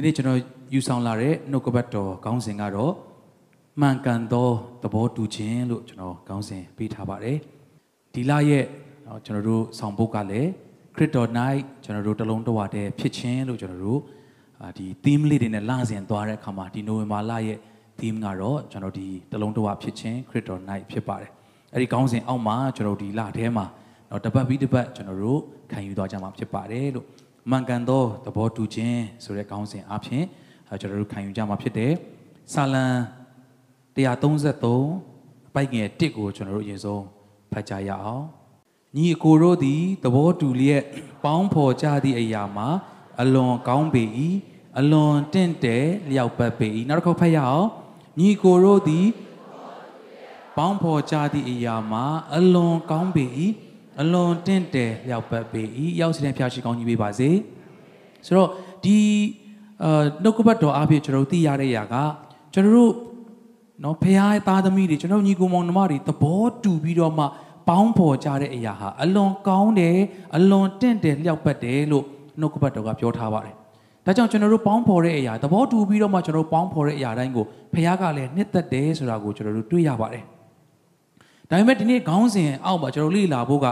ဒီနေ့ကျွန်တော်ယူဆောင်လာတဲ့နှုတ်ကပတ်တော်ခေါင်းစဉ်ကတော့မှန်ကန်သောသဘောတူခြင်းလို့ကျွန်တော်ခေါင်းစဉ်ပေးထားပါတယ်ဒီလရဲ့နော်ကျွန်တော်တို့ဆောင်ပုတ်ကလည်းခရစ်တော် night ကျွန်တော်တို့တလုံးတဝတည်းဖြစ်ခြင်းလို့ကျွန်တော်တို့အာဒီ theme လေးတွေနဲ့လစဉ်သွားတဲ့အခါမှာဒီနိုဝင်ဘာလရဲ့ theme ကတော့ကျွန်တော်ဒီတလုံးတဝဖြစ်ခြင်းခရစ်တော် night ဖြစ်ပါတယ်အဲ့ဒီခေါင်းစဉ်အောက်မှာကျွန်တော်ဒီလထဲမှာတော့တပတ်ပြီးတပတ်ကျွန်တော်တို့ခံယူသွားကြမှာဖြစ်ပါတယ်လို့ မှန်ကန်သောသဘောတူခြင်းဆိုတဲ့ခေါင်းစဉ်အဖြစ်ကျွန်တော်တို့ခံယူကြမှာဖြစ်တယ်။ဆာလံ133အပိုက်ငယ်1ကိုကျွန်တော်တို့အရင်ဆုံးဖတ်ကြရအောင်။ညီအကိုတို့သည်သဘောတူလျက်ပေါင်းဖော်ကြသည့်အရာမှာအလွန်ကောင်းပေ၏အလွန်တင့်တယ်လျောက်ပတ်ပေ၏နောက်တစ်ခေါက်ဖတ်ရအောင်။ညီအကိုတို့သည်ပေါင်းဖော်ကြသည့်အရာမှာအလွန်ကောင်းပေ၏ အလွန်တင့်တယ်လျောက်ပတ်ပေ၏ရောက်စီတဲ့ဖျားရှိကောင်းကြီးပေးပါစေဆိုတော့ဒီအာနှုတ်ကပတ်တော်အဖြစ်ကျွန်တော်တို့သိရတဲ့အရာကကျွန်တော်တို့နော်ဖခင်ရဲ့သားသမီးတွေကျွန်တော်ညီကိုမောင်နှမတွေသဘောတူပြီးတော့မှပေါင်းဖော်ကြတဲ့အရာဟာအလွန်ကောင်းတယ်အလွန်တင့်တယ်လျောက်ပတ်တယ်လို့နှုတ်ကပတ်တော်ကပြောထားပါတယ်ဒါကြောင့်ကျွန်တော်တို့ပေါင်းဖော်တဲ့အရာသဘောတူပြီးတော့မှကျွန်တော်တို့ပေါင်းဖော်တဲ့အရာတိုင်းကိုဖခင်ကလည်းနှစ်သက်တယ်ဆိုတာကိုကျွန်တော်တို့တွေ့ရပါတယ်ဒါပေမဲ့ဒီနေ့ခေါင်းစဉ်အောက်မှာကျွန်တော်လေ့လာဖို့က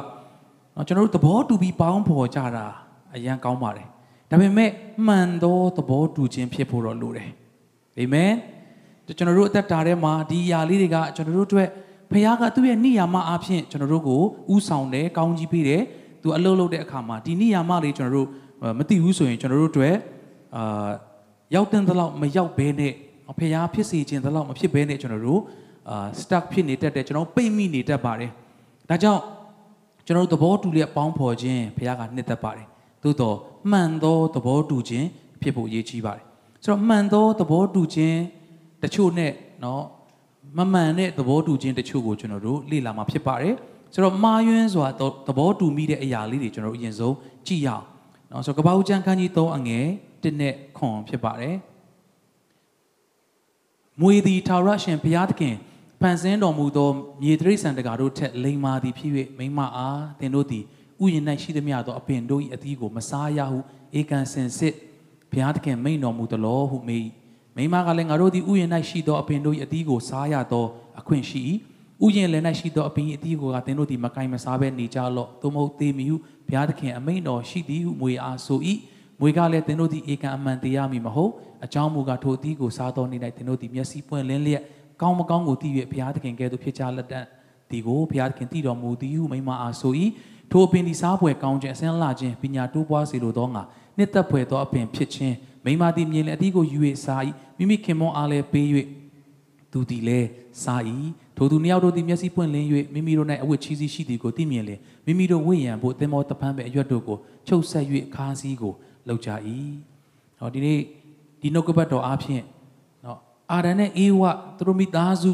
နော်ကျွန်တော်တို့သဘောတူပြီးပေါင်းဖော်ကြတာအရန်ကောင်းပါတယ်ဒါပေမဲ့မှန်သောသဘောတူခြင်းဖြစ်ဖို့တော့လိုတယ်အာမင်ကျွန်တော်တို့အသက်တာထဲမှာဒီຢာလေးတွေကကျွန်တော်တို့အတွက်ဖခင်ကသူ့ရဲ့နိယာမအားဖြင့်ကျွန်တော်တို့ကိုဥဆောင်တယ်ကောင်းကြီးပေးတယ်သူအလုပ်လုပ်တဲ့အခါမှာဒီနိယာမလေးကျွန်တော်တို့မသိဘူးဆိုရင်ကျွန်တော်တို့အတွက်အာရောက်တဲ့လောက်မရောက်ဘဲနဲ့ဖခင်ဖြစ်စေခြင်းတလောက်မဖြစ်ဘဲနဲ့ကျွန်တော်တို့အာ stuck ဖြစ်နေတတ်တယ်ကျွန်တော်ပိတ်မိနေတတ်ပါတယ်ဒါကြောင့် ကျွန်တော်တို့သဘောတူလျက်ပေါင်းဖော်ခြင်းဘုရားကနှစ်သက်ပါတယ်သို့တော့မှန်သောသဘောတူခြင်းဖြစ်ဖို့အရေးကြီးပါတယ်ဆိုတော့မှန်သောသဘောတူခြင်းတချို့နဲ့เนาะမမှန်တဲ့သဘောတူခြင်းတချို့ကိုကျွန်တော်တို့လေ့လာမှာဖြစ်ပါတယ်ဆိုတော့မာယွန်းစွာသဘောတူမိတဲ့အရာလေးတွေကျွန်တော်တို့အရင်ဆုံးကြည့်ရအောင်เนาะဆိုတော့ကပ္ပဦးကျမ်းခန်းကြီး3အငယ်1နဲ့ခွန်ဖြစ်ပါတယ်မွေသည်ထာဝရရှင်ဘုရားသခင် ဖန်ဆင်းတော်မူသောမြေတိရစ္ဆာန်တကာတို့ထက်လိမ္မာသည်ဖြစ်၍မိမအားသင်တို့သည်ဥယျာဉ်၌ရှိသမျှသောအပင်တို့၏အသီးကိုမစားရဟုဧကန်စင်စစ်ဘုရားသခင်မိန်တော်မူသလောဟုမေးမိမကလည်းငါတို့သည်ဥယျာဉ်၌ရှိသောအပင်တို့၏အသီးကိုစားရသောအခွင့်ရှိ၏ဥယျာဉ်လည်း၌ရှိသောအပင်၏အသီးကိုကသင်တို့သည်မကိုင်မစားဘဲနေကြလော့သို့မဟုတ်သေမီဟုဘုရားသခင်အမိန်တော်ရှိသည်ဟုမွေအားဆို၏မွေကလည်းသင်တို့သည်ဧကန်အမှန်တရားမည်မဟုတ်အကြောင်းမူကားထိုအသီးကိုစားသောနေ့၌သင်တို့သည်မျက်စိပွင့်လင်းလျက် ကောင်းမကောင်းကိုသိ၍ဘုရားသခင်ကဲ့သို့ဖြစ်ကြလက်တတ်ဒီကိုဘုရားသခင်တည်တော်မူသည်ဟုမိမအားဆို၏ထိုအပင်ဒီစားပွဲကောင်းခြင်းအစင်းလာခြင်းပညာတိုးပွားစေလိုသောငါနှစ်သက်ဖွယ်သောအပင်ဖြစ်ခြင်းမိမသည်မြင်လေအသီးကိုယူ၍စား၏မိမိခင်မွန်အားလည်းပေး၍သူသည်လည်းစား၏ထိုသူနှစ်ယောက်တို့သည်မျက်စိပွင့်လင်း၍မိမိတို့၌အဝတ်ချီးစီးရှိသည်ကိုသိမြင်လေမိမိတို့ဝိရံဖို့သင်္ဘောတပန်းပဲအရွက်တို့ကိုချုပ်ဆက်၍ခါးစည်းကိုလှုပ်ကြ၏ဟောဒီနေ့ဒီနှုတ်ကပတ်တော်အားဖြင့် အာရန်နဲ့အေးဝသူတို့မိသားစု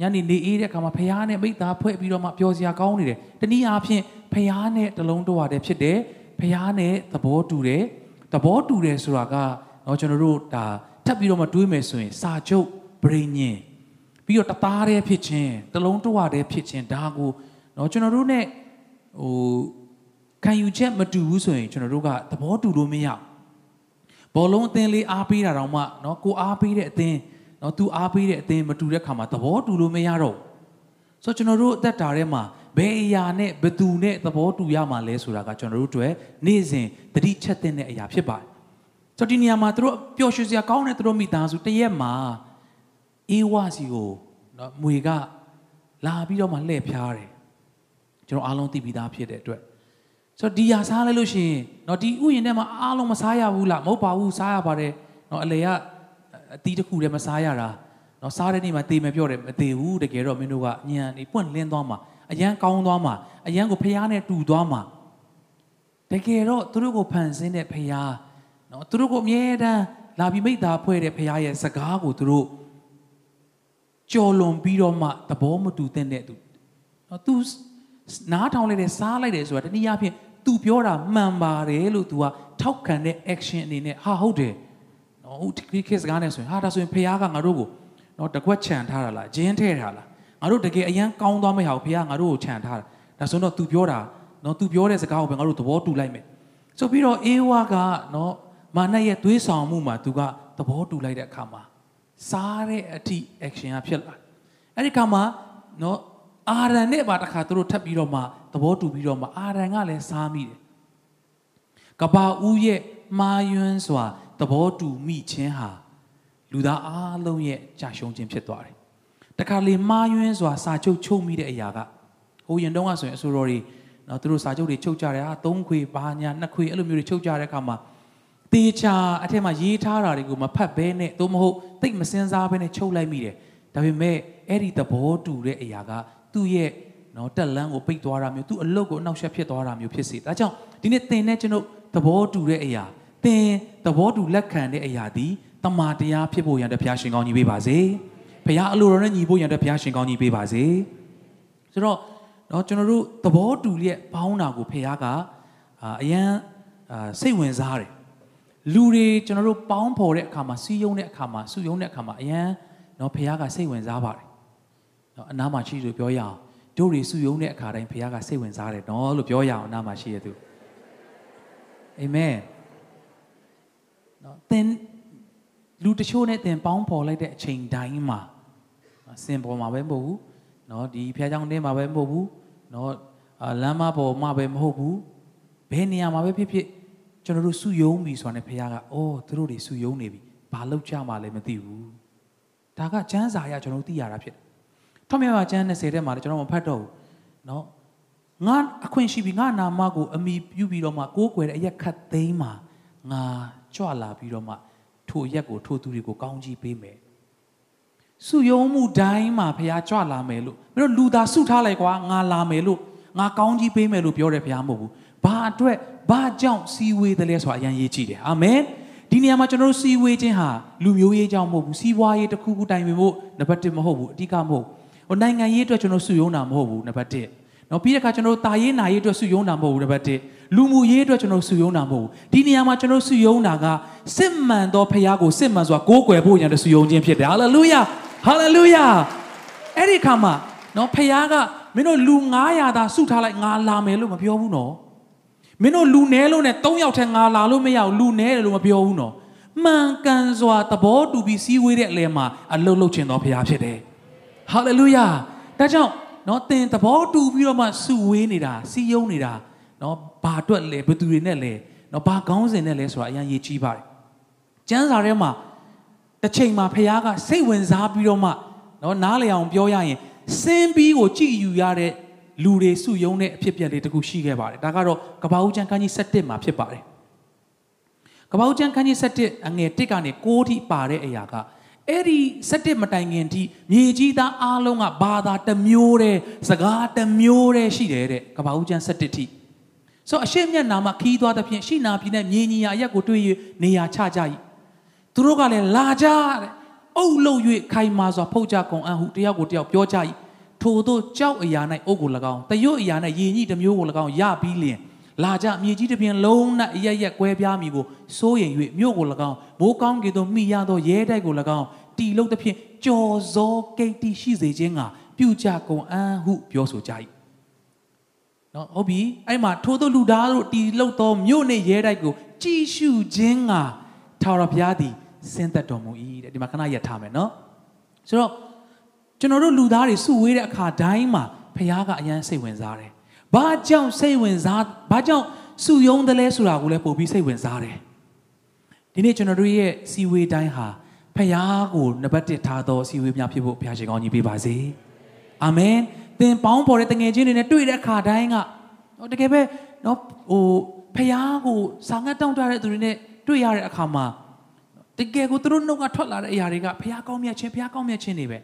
ညနေနေအေးတဲ့အခါမှာဖခင်နဲ့မိသားဖွဲ့ပြီးတော့မှပျော်စရာကောင်းနေတယ်တနည်းအားဖြင့်ဖခင်နဲ့တလုံးတဝတယ်ဖြစ်တယ်ဖခင်နဲ့သဘောတူတယ်သဘောတူတယ်ဆိုတာကတော့ကျွန်တော်တို့ဒါထပ်ပြီးတော့မှတွေးမယ်ဆိုရင်စာချုပ်ဗြိညင်ပြီးတော့တသားတည်းဖြစ်ခြင်းတလုံးတဝတည်းဖြစ်ခြင်းဒါကိုနော်ကျွန်တော်တို့ ਨੇ ဟိုခံယူချက်မတူဘူးဆိုရင်ကျွန်တော်တို့ကသဘောတူလို့မရဘောလုံးအသင်းလေးအားပေးတာတောင်မှနော်ကိုအားပေးတဲ့အသင်း နော်သူအားပေးတဲ့အသင်းမတူတဲ့ခါမှာသဘောတူလို့မရတော့ဆိုတော့ကျွန်တော်တို့အသက်တာထဲမှာဘယ်အရာနဲ့ဘသူနဲ့သဘောတူရမှာလဲဆိုတာကကျွန်တော်တို့တွေနေ့စဉ်တတိချက်တဲ့အရာဖြစ်ပါတယ်ဆိုတော့ဒီနေရာမှာသူတို့ပျော်ရွှင်စရာကောင်းတဲ့သူတို့မိသားစုတရက်မှာအေးဝစီကိုနော်မွေကလာပြီးတော့မှလှည့်ဖျားတယ်ကျွန်တော်အားလုံးသိပြီးသားဖြစ်တဲ့အတွက်ဆိုတော့ဒီဟာစားလိုက်လို့ရှိရင်နော်ဒီဥယျာဉ်ထဲမှာအားလုံးမစားရဘူးလားမဟုတ်ပါဘူးစားရပါတယ်နော်အလေက အတီးတစ်ခုတည်းမစားရတာနော်စားတဲ့နေ့မှာတေးမပြောတယ်မသေးဘူးတကယ်တော့မင်းတို့ကညံနေပွင့်လင်းသွားမှာအရန်ကောင်းသွားမှာအရန်ကိုဖျားနဲ့တူသွားမှာတကယ်တော့သူတို့ကိုဖန်ဆင်းတဲ့ဖျားနော်သူတို့ကိုအမြဲတမ်းလာပြီးမိသားဖွဲ့တဲ့ဖျားရဲ့စကားကိုသူတို့ကြော်လွန်ပြီးတော့မှသဘောမတူတဲ့သူနော်သူနားထောင်လိုက်တယ်စားလိုက်တယ်ဆိုတာတနည်းအားဖြင့် तू ပြောတာမှန်ပါတယ်လို့ तू ကထောက်ခံတဲ့ action အနေနဲ့ဟာဟုတ်တယ် နော်ဟုတ်ဒီခေတ်စကားနဲ့ဆိုရင်ဟာဒါဆိုရင်ဖခင်ကငါတို့ကိုနော်တကွက်ခြံထားတာလားဂျင်းထဲထားလားငါတို့တကယ်အရန်ကောင်းသွားမယ့်ဟာကိုဖခင်ငါတို့ကိုခြံထားတာဒါဆိုတော့ तू ပြောတာနော် तू ပြောတဲ့စကားကိုပဲငါတို့သဘောတူလိုက်မယ်ဆိုပြီးတော့အေးဝါကနော်မာနရဲ့သွေးဆောင်မှုမှာသူကသဘောတူလိုက်တဲ့အခါမှာစားတဲ့အထိ action ကဖြစ်လာအဲ့ဒီအခါမှာနော်အာရန်နဲ့ပါတစ်ခါသူတို့ထပ်ပြီးတော့မှသဘောတူပြီးတော့မှအာရန်ကလည်းစားမိတယ်ကဘာဦးရဲ့မှားယွင်းစွာ သဘောတူမိခြင်းဟာလူသားအားလုံးရဲ့ကြာရှုံးခြင်းဖြစ်သွားတယ်တခါလေမှားယွင်းစွာစာချုပ်ချုပ်မိတဲ့အရာကဟိုရင်တုန်းကဆိုရင်အဆိုတော်တွေနော်သူတို့စာချုပ်တွေချုပ်ကြတယ်ဟာ၃ခွေဘာညာနှစ်ခွေအဲ့လိုမျိုးတွေချုပ်ကြတဲ့အခါမှာတေချာအထက်မှာရေးထားတာတွေကိုမဖတ်ဘဲနဲ့သို့မဟုတ်သိမစင်စားဘဲနဲ့ချုပ်လိုက်မိတယ်ဒါပေမဲ့အဲ့ဒီသဘောတူတဲ့အရာကသူ့ရဲ့နော်တက်လန်းကိုပိတ်သွားတာမျိုးသူ့အလုတ်ကိုအနောက်ရှက်ဖြစ်သွားတာမျိုးဖြစ်စေဒါကြောင့်ဒီနေ့သင်နဲ့ကျွန်တော်သဘောတူတဲ့အရာ သင်သဘောတူလက်ခံတဲ့အရာဒီတမာတရားဖြစ်ဖို့ရန်တဖျားရှင်ကောင်းကြီးပေးပါစေဖခင်အလိုတော်နဲ့ညီဖို့ရန်တဖျားရှင်ကောင်းကြီးပေးပါစေဆိုတော့နော်ကျွန်တော်တို့သဘောတူလျက်ပေါင်းတာကိုဖခင်ကအရန်စိတ်ဝင်စားတယ်လူတွေကျွန်တော်တို့ပေါင်းဖော်တဲ့အခါမှာစီးယုံတဲ့အခါမှာစုယုံတဲ့အခါမှာအရန်နော်ဖခင်ကစိတ်ဝင်စားပါတယ်နော်အနားမှာရှိလို့ပြောရအောင်တို့တွေစုယုံတဲ့အခါတိုင်းဖခင်ကစိတ်ဝင်စားတယ်နော်လို့ပြောရအောင်အနားမှာရှိရသူအာမင် နော်သင်လူတချို့နဲ့သင်ပေါင်းဖော်လိုက်တဲ့အချိန်တိုင်းမှာစင်ပေါ်မှာပဲမဟုတ်ဘူးနော်ဒီဖះเจ้าတင်းမှာပဲမဟုတ်ဘူးနော်လမ်းမပေါ်မှာပဲမဟုတ်ဘူးဘယ်နေရာမှာပဲဖြစ်ဖြစ်ကျွန်တော်တို့စုယုံပြီဆိုတာနဲ့ဖះကအော်သူတို့တွေစုယုံနေပြီဘာလောက်ကြမှာလဲမသိဘူးဒါကကျမ်းစာရကျွန်တော်တို့သိရတာဖြစ်တယ်ထောက်မြတ်ကျမ်း20ထဲမှာလည်းကျွန်တော်မဖတ်တော့ဘူးနော်ငါအခွင့်ရှိပြီငါနာမကိုအမိပြုပြီးတော့မှကိုးကွယ်တဲ့အရက်ခတ်သိမ်းမှာငါ ကြွလာပြီးတော့မှထိုရက်ကိုထိုသူတွေကိုကောင်းကြီးပေးမယ်စုယုံမှုတိုင်းမှာဖះကြွလာမယ်လို့မင်းတို့လူသားစုထားလိုက်ကွာငါလာမယ်လို့ငါကောင်းကြီးပေးမယ်လို့ပြောတယ်ဖះမဟုတ်ဘူးဘာအတွက်ဘာကြောင့်စီဝေးတယ်လဲဆိုတာအရင်ရေးကြည့်တယ်အာမင်ဒီနေရာမှာကျွန်တော်တို့စီဝေးခြင်းဟာလူမျိုးရေးကြောင့်မဟုတ်ဘူးစီးပွားရေးတစ်ခုခုတိုင်ပင်ဖို့နံပါတ်1မဟုတ်ဘူးအဓိကမဟုတ်ဟိုနိုင်ငံရေးအတွက်ကျွန်တော်စုယုံတာမဟုတ်ဘူးနံပါတ်1နော်ပြီးတဲ့အခါကျွန်တော်တာရေးနာရေးအတွက်စုယုံတာမဟုတ်ဘူးနံပါတ်1 လူမှုရေးအတွက်ကျွန်တော်စုယုံတာမဟုတ်ဘူးဒီနေရာမှာကျွန်တော်စုယုံတာကစစ်မှန်သောဖခင်ကိုစစ်မှန်စွာကိုးကွယ်ဖို့ရန်တစုယုံခြင်းဖြစ်တယ်ဟာလေလုယာဟာလေလုယာအဲ့ဒီအခါမှာနော်ဖခင်ကမင်းတို့လူ900သာစုထားလိုက်ငါလာမယ်လို့မပြောဘူးနော်မင်းတို့လူနဲလို့နဲ့3ယောက်ထဲငါလာလို့မရဘူးလူနဲတယ်လို့မပြောဘူးနော်မှန်ကန်စွာသဘောတူပြီးစည်းဝေးတဲ့အလယ်မှာအလုတ်လုတ်ခြင်းတော်ဖခင်ဖြစ်တယ်ဟာလေလုယာဒါကြောင့်နော်သင်သဘောတူပြီးတော့မှစုဝေးနေတာစီယုံနေတာနော် ဘာအတွက်လဲဘယ်သူတွေနဲ့လဲနော်ဘာကောင်းစဉ်နဲ့လဲဆိုတာအရင်ရေးကြည့်ပါတယ်ကျမ်းစာထဲမှာတစ်ချိန်မှာဖခင်ကစိတ်ဝင်စားပြီးတော့မှနော်နားလည်အောင်ပြောရရင်စင်းပြီးကိုကြည်ယူရတဲ့လူတွေစုယုံတဲ့အဖြစ်အပျက်လေးတခုရှိခဲ့ပါတယ်ဒါကတော့ကပ္ပဦးကျမ်းခန်းကြီး7မှာဖြစ်ပါတယ်ကပ္ပဦးကျမ်းခန်းကြီး7အငယ်1ကနေ6ထိပါတဲ့အရာကအဲ့ဒီ7မတိုင်ခင်ထိမြေကြီးသားအားလုံးကဘာသာတစ်မျိုးတည်းစကားတစ်မျိုးတည်းရှိတယ်တဲ့ကပ္ပဦးကျမ်း7ထိ ဆိုအရှိမျက်နာမှာခီးသွားတဲ့ဖြင့်ရှိနာပြည်နဲ့မြေညီယာရက်ကိုတွေ့ရနေရာချကြ၏သူတို့ကလည်းလာကြတဲ့အုပ်လို့၍ခိုင်မာစွာဖုတ်ကြကုန်အံ့ဟုတယောက်ကိုတယောက်ပြောကြ၏ထို့သောကြောက်အရာ၌အုပ်ကို၎င်းတရွတ်အရာ၌ရေညှိတစ်မျိုးကို၎င်းရပြီးလျင်လာကြမြေကြီးတစ်ပြင်လုံး၌အရရက်ကွဲပြားမိကိုစိုးရိမ်၍မြို့ကို၎င်းမိုးကောင်းကင်သို့မိရသောရဲတိုက်ကို၎င်းတီလုံးတစ်ဖြင့်ကြော်စောကိတ်တီရှိစေခြင်းကပြုကြကုန်အံ့ဟုပြောဆိုကြ၏ နော်ဟုတ်ပြီအဲ့မှာထိုးသောလူသားတို့တီလုံးသောမြို့နှင့်ရဲတိုက်ကိုကြည်ရှုခြင်းကထာဝရဘုရားသည်ဆင်းသက်တော်မူ၏တဲ့ဒီမှာခဏရထားမယ်နော်ဆိုတော့ကျွန်တော်တို့လူသားတွေစုဝေးတဲ့အခါတိုင်းမှာဘုရားကအယမ်းစိတ်ဝင်စားတယ်ဘာကြောင့်စိတ်ဝင်စားဘာကြောင့်စုယုံတယ်လဲဆိုတာကိုလည်းပို့ပြီးစိတ်ဝင်စားတယ်ဒီနေ့ကျွန်တော်တို့ရဲ့စီဝေးတိုင်းဟာဖခင်ကိုနံပါတ်1ထားသောစီဝေးများဖြစ်ဖို့ဘုရားရှင်ကောင်းကြီးပေးပါစေအာမင် သင်ပေါင်းဖော်တဲ့တငယ်ချင်းတွေနဲ့တွေ့တဲ့အခါတိုင်းကတကယ်ပဲနော်ဟိုဖခင်ကိုစာငတ်တောင်းတတဲ့သူတွေနဲ့တွေ့ရတဲ့အခါမှာတကယ်ကိုသူတို့နှုတ်ကထွက်လာတဲ့အရာတွေကဖခင်ကောင်းမြတ်ခြင်းဖခင်ကောင်းမြတ်ခြင်းတွေပဲ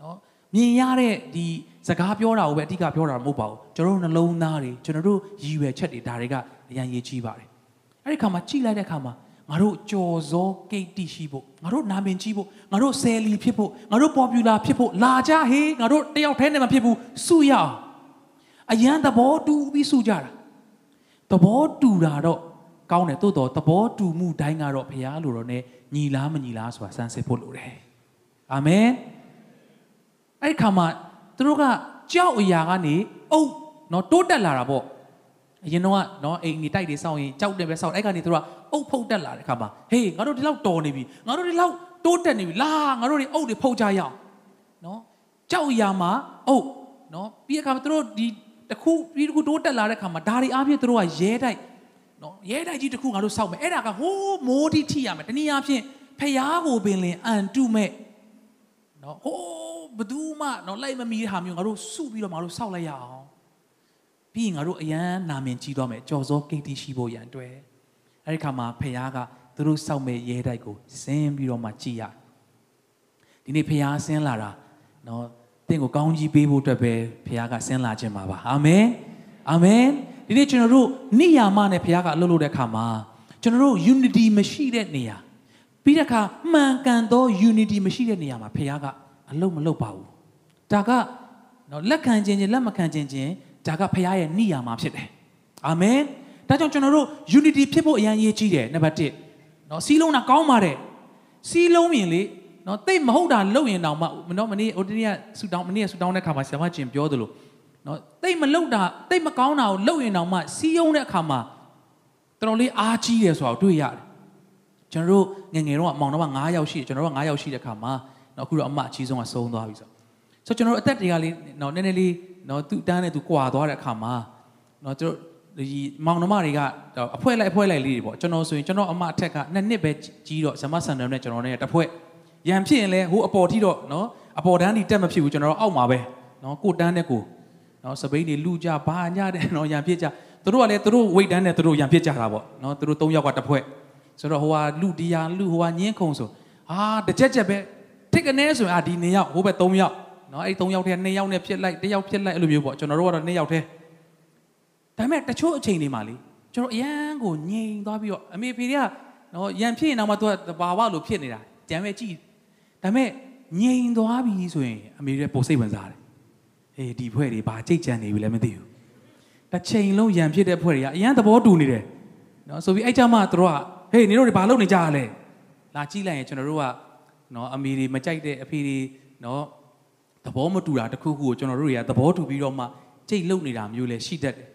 နော်မြင်ရတဲ့ဒီစကားပြောတာကိုပဲအဓိကပြောတာမဟုတ်ပါဘူးကျွန်တော်တို့နှလုံးသားတွေကျွန်တော်တို့ရည်ရွယ်ချက်တွေဒါတွေကအရင်ရေးကြီးပါတယ်အဲ့ဒီခါမှာကြည်လိုက်တဲ့ခါမှာ ငါတို့ကြော်စောကိတ်တိရှိဖို့ငါတို့နာမည်ကြီးဖို့ငါတို့ဆယ်လီဖြစ်ဖို့ငါတို့ပေါ်ပူလာဖြစ်ဖို့လာကြဟေးငါတို့တယောက်တည်းနဲ့မဖြစ်ဘူးစုရအောင်အရန်သဘောတူပြီးစုကြတာသဘောတူတာတော့ကောင်းတယ်သို့တော့သဘောတူမှုတိုင်းကတော့ဘုရားလိုတော့ ਨੇ ညီလားမညီလားဆိုတာစမ်းစစ်ဖို့လိုတယ်အာမင်အဲ့ဒီခါမှာသူတို့ကကြောက်အရာကနေအုပ်နော်တိုးတက်လာတာပေါ့အရင်တော့နော်အိမ်ကြီးတိုက်တွေစောင့်ရင်ကြောက်တယ်ပဲစောင့်အဲ့ကနေသူတို့က အအုပ်ဖုတ်တက်လာတဲ့အခါမှာဟေးငါတို့ဒီလောက်တော်နေပြီငါတို့ဒီလောက်တိုးတက်နေပြီလာငါတို့တွေအုပ်တွေဖုတ်ကြရအောင်နော်ကြောက်ရမှာအုပ်နော်ပြီးတဲ့အခါမှာသူတို့ဒီတခုပြီးတခုတိုးတက်လာတဲ့အခါမှာဒါတွေအားဖြင့်သူတို့ကရဲတိုက်နော်ရဲတိုက်ကြီးတခုငါတို့စောက်မယ်အဲ့ဒါကဟိုးမိုးတိထိရမယ်တနည်းအားဖြင့်ဖျားကိုပင်လင်အန်တုမဲ့နော်ဟိုးဘသူမှနော်လိုက်မမီတဲ့ဟာမျိုးငါတို့စုပြီးတော့ငါတို့စောက်လိုက်ရအောင်ပြီးရင်ငါတို့အရန်နာမင်ကြီးသွားမယ်ကြော်စောကိတ်တိရှိဖို့ရန်အတွက် အဲ့ဒီခါမှာဖျားကသူတို့စောက်မဲ့ရဲတိုက်ကိုဆင်းပြီးတော့မှကြည်ရဒီနေ့ဖျားဆင်းလာတာနော်တင့်ကိုကောင်းကြီးပေးဖို့အတွက်ပဲဖခင်ကဆင်းလာခြင်းပါပါအာမင်အာမင်ဒီနေ့ကျွန်တော်တို့နိယာမနဲ့ဖခင်ကအလုပ်လုပ်တဲ့အခါမှာကျွန်တော်တို့ unity မရှိတဲ့နေရာပြီးတဲ့အခါမှန်ကန်သော unity မရှိတဲ့နေရာမှာဖခင်ကအလုပ်မလုပ်ပါဘူးဒါကနော်လက်ခံခြင်းချင်းလက်မခံခြင်းချင်းဒါကဖခင်ရဲ့နိယာမဖြစ်တယ်အာမင် ဒါကြောင့်ကျွန်တော်တို့ unity ဖြစ်ဖို့အရန်ရေးကြီးတယ်နံပါတ်1နော်စီးလုံးတာကောင်းပါတယ်စီးလုံးရင်လေနော်တိတ်မဟုတ်တာလုပ်ရင်တောင်မှနော်မနေ့ဟိုတနေ့ကဆူတောင်းမနေ့ကဆူတောင်းတဲ့ခါမှာဆရာမကျင်ပြောသလိုနော်တိတ်မလုပ်တာတိတ်မကောင်းတာကိုလုပ်ရင်တောင်မှစီးယုံတဲ့အခါမှာတော်တော်လေးအားကြီးတယ်ဆိုတာတွေ့ရတယ်ကျွန်တော်တို့ငငယ်တော့အမောင်တော့9ယောက်ရှိတယ်ကျွန်တော်တို့9ယောက်ရှိတဲ့ခါမှာနော်အခုတော့အမအကြီးဆုံးကဆုံးသွားပြီဆိုဆိုကျွန်တော်တို့အသက်တွေကလေးနော်နည်းနည်းလေးနော်သူ့တန်းနဲ့သူကွာသွားတဲ့အခါမှာနော်ကျွန်တော် ဒီမောင်နှမတွေကအဖွဲလိုက်အဖွဲလိုက်လေးတွေပေါ့ကျွန်တော်ဆိုရင်ကျွန်တော်အမအထက်ကနှစ်နှစ်ပဲကြီးတော့ဇမဆန်တယ်နဲ့ကျွန်တော်နဲ့တစ်ဖွဲ့ရန်ဖြစ်ရင်လဲဟိုအပေါ်ထိတော့နော်အပေါ်တန်းဒီတက်မဖြစ်ဘူးကျွန်တော်တို့အောက်မှာပဲနော်ကိုတန်းနဲ့ကိုနော်စပိန်တွေလူကြဘာညတဲ့နော်ရန်ဖြစ်ကြသူတို့ကလည်းသူတို့ဝိတ်တန်းနဲ့သူတို့ရန်ဖြစ်ကြတာပေါ့နော်သူတို့၃ယောက်ကတစ်ဖွဲ့ဆိုတော့ဟိုဟာလူတရားလူဟိုဟာညင်းခုံဆိုဟာတစ်ချက်ချက်ပဲထိကနေဆိုရင်အာဒီနေယောက်ဟိုဘက်၃ယောက်နော်အဲ့၃ယောက်ထဲ၂ယောက်နဲ့ဖြစ်လိုက်တစ်ယောက်ဖြစ်လိုက်အဲ့လိုမျိုးပေါ့ကျွန်တော်တို့ကတော့၂ယောက်ထဲ ဒါပေမဲ့တချို့အချိန်တွေမှာလေကျွန်တော်အရန်ကိုငြိမ်သွားပြီးတော့အမေဖေတွေကနော်ရန်ဖြစ်ရင်တော့မှသူကဘာဝလို့ဖြစ်နေတာကြံမဲ့ကြည့်ဒါပေမဲ့ငြိမ်သွားပြီဆိုရင်အမေရဲ့ပိုစိတ်ဝင်စားတယ်အေးဒီဖွဲ့တွေဘာကြိတ်ကြံနေပြီလဲမသိဘူးတစ်ချိန်လုံးရံဖြစ်တဲ့ဖွဲ့တွေကအရန်သဘောတူနေတယ်နော်ဆိုပြီးအဲ့ကြမှာသူတို့ကဟေးနေတို့တွေဘာလုပ်နေကြရလဲလာကြည့်လိုက်ရင်ကျွန်တော်တို့ကနော်အမေတွေမကြိုက်တဲ့အဖေတွေနော်သဘောမတူတာတခုခုကိုကျွန်တော်တို့တွေကသဘောတူပြီးတော့မှကြိတ်လုံနေတာမျိုးလဲရှိတတ်တယ်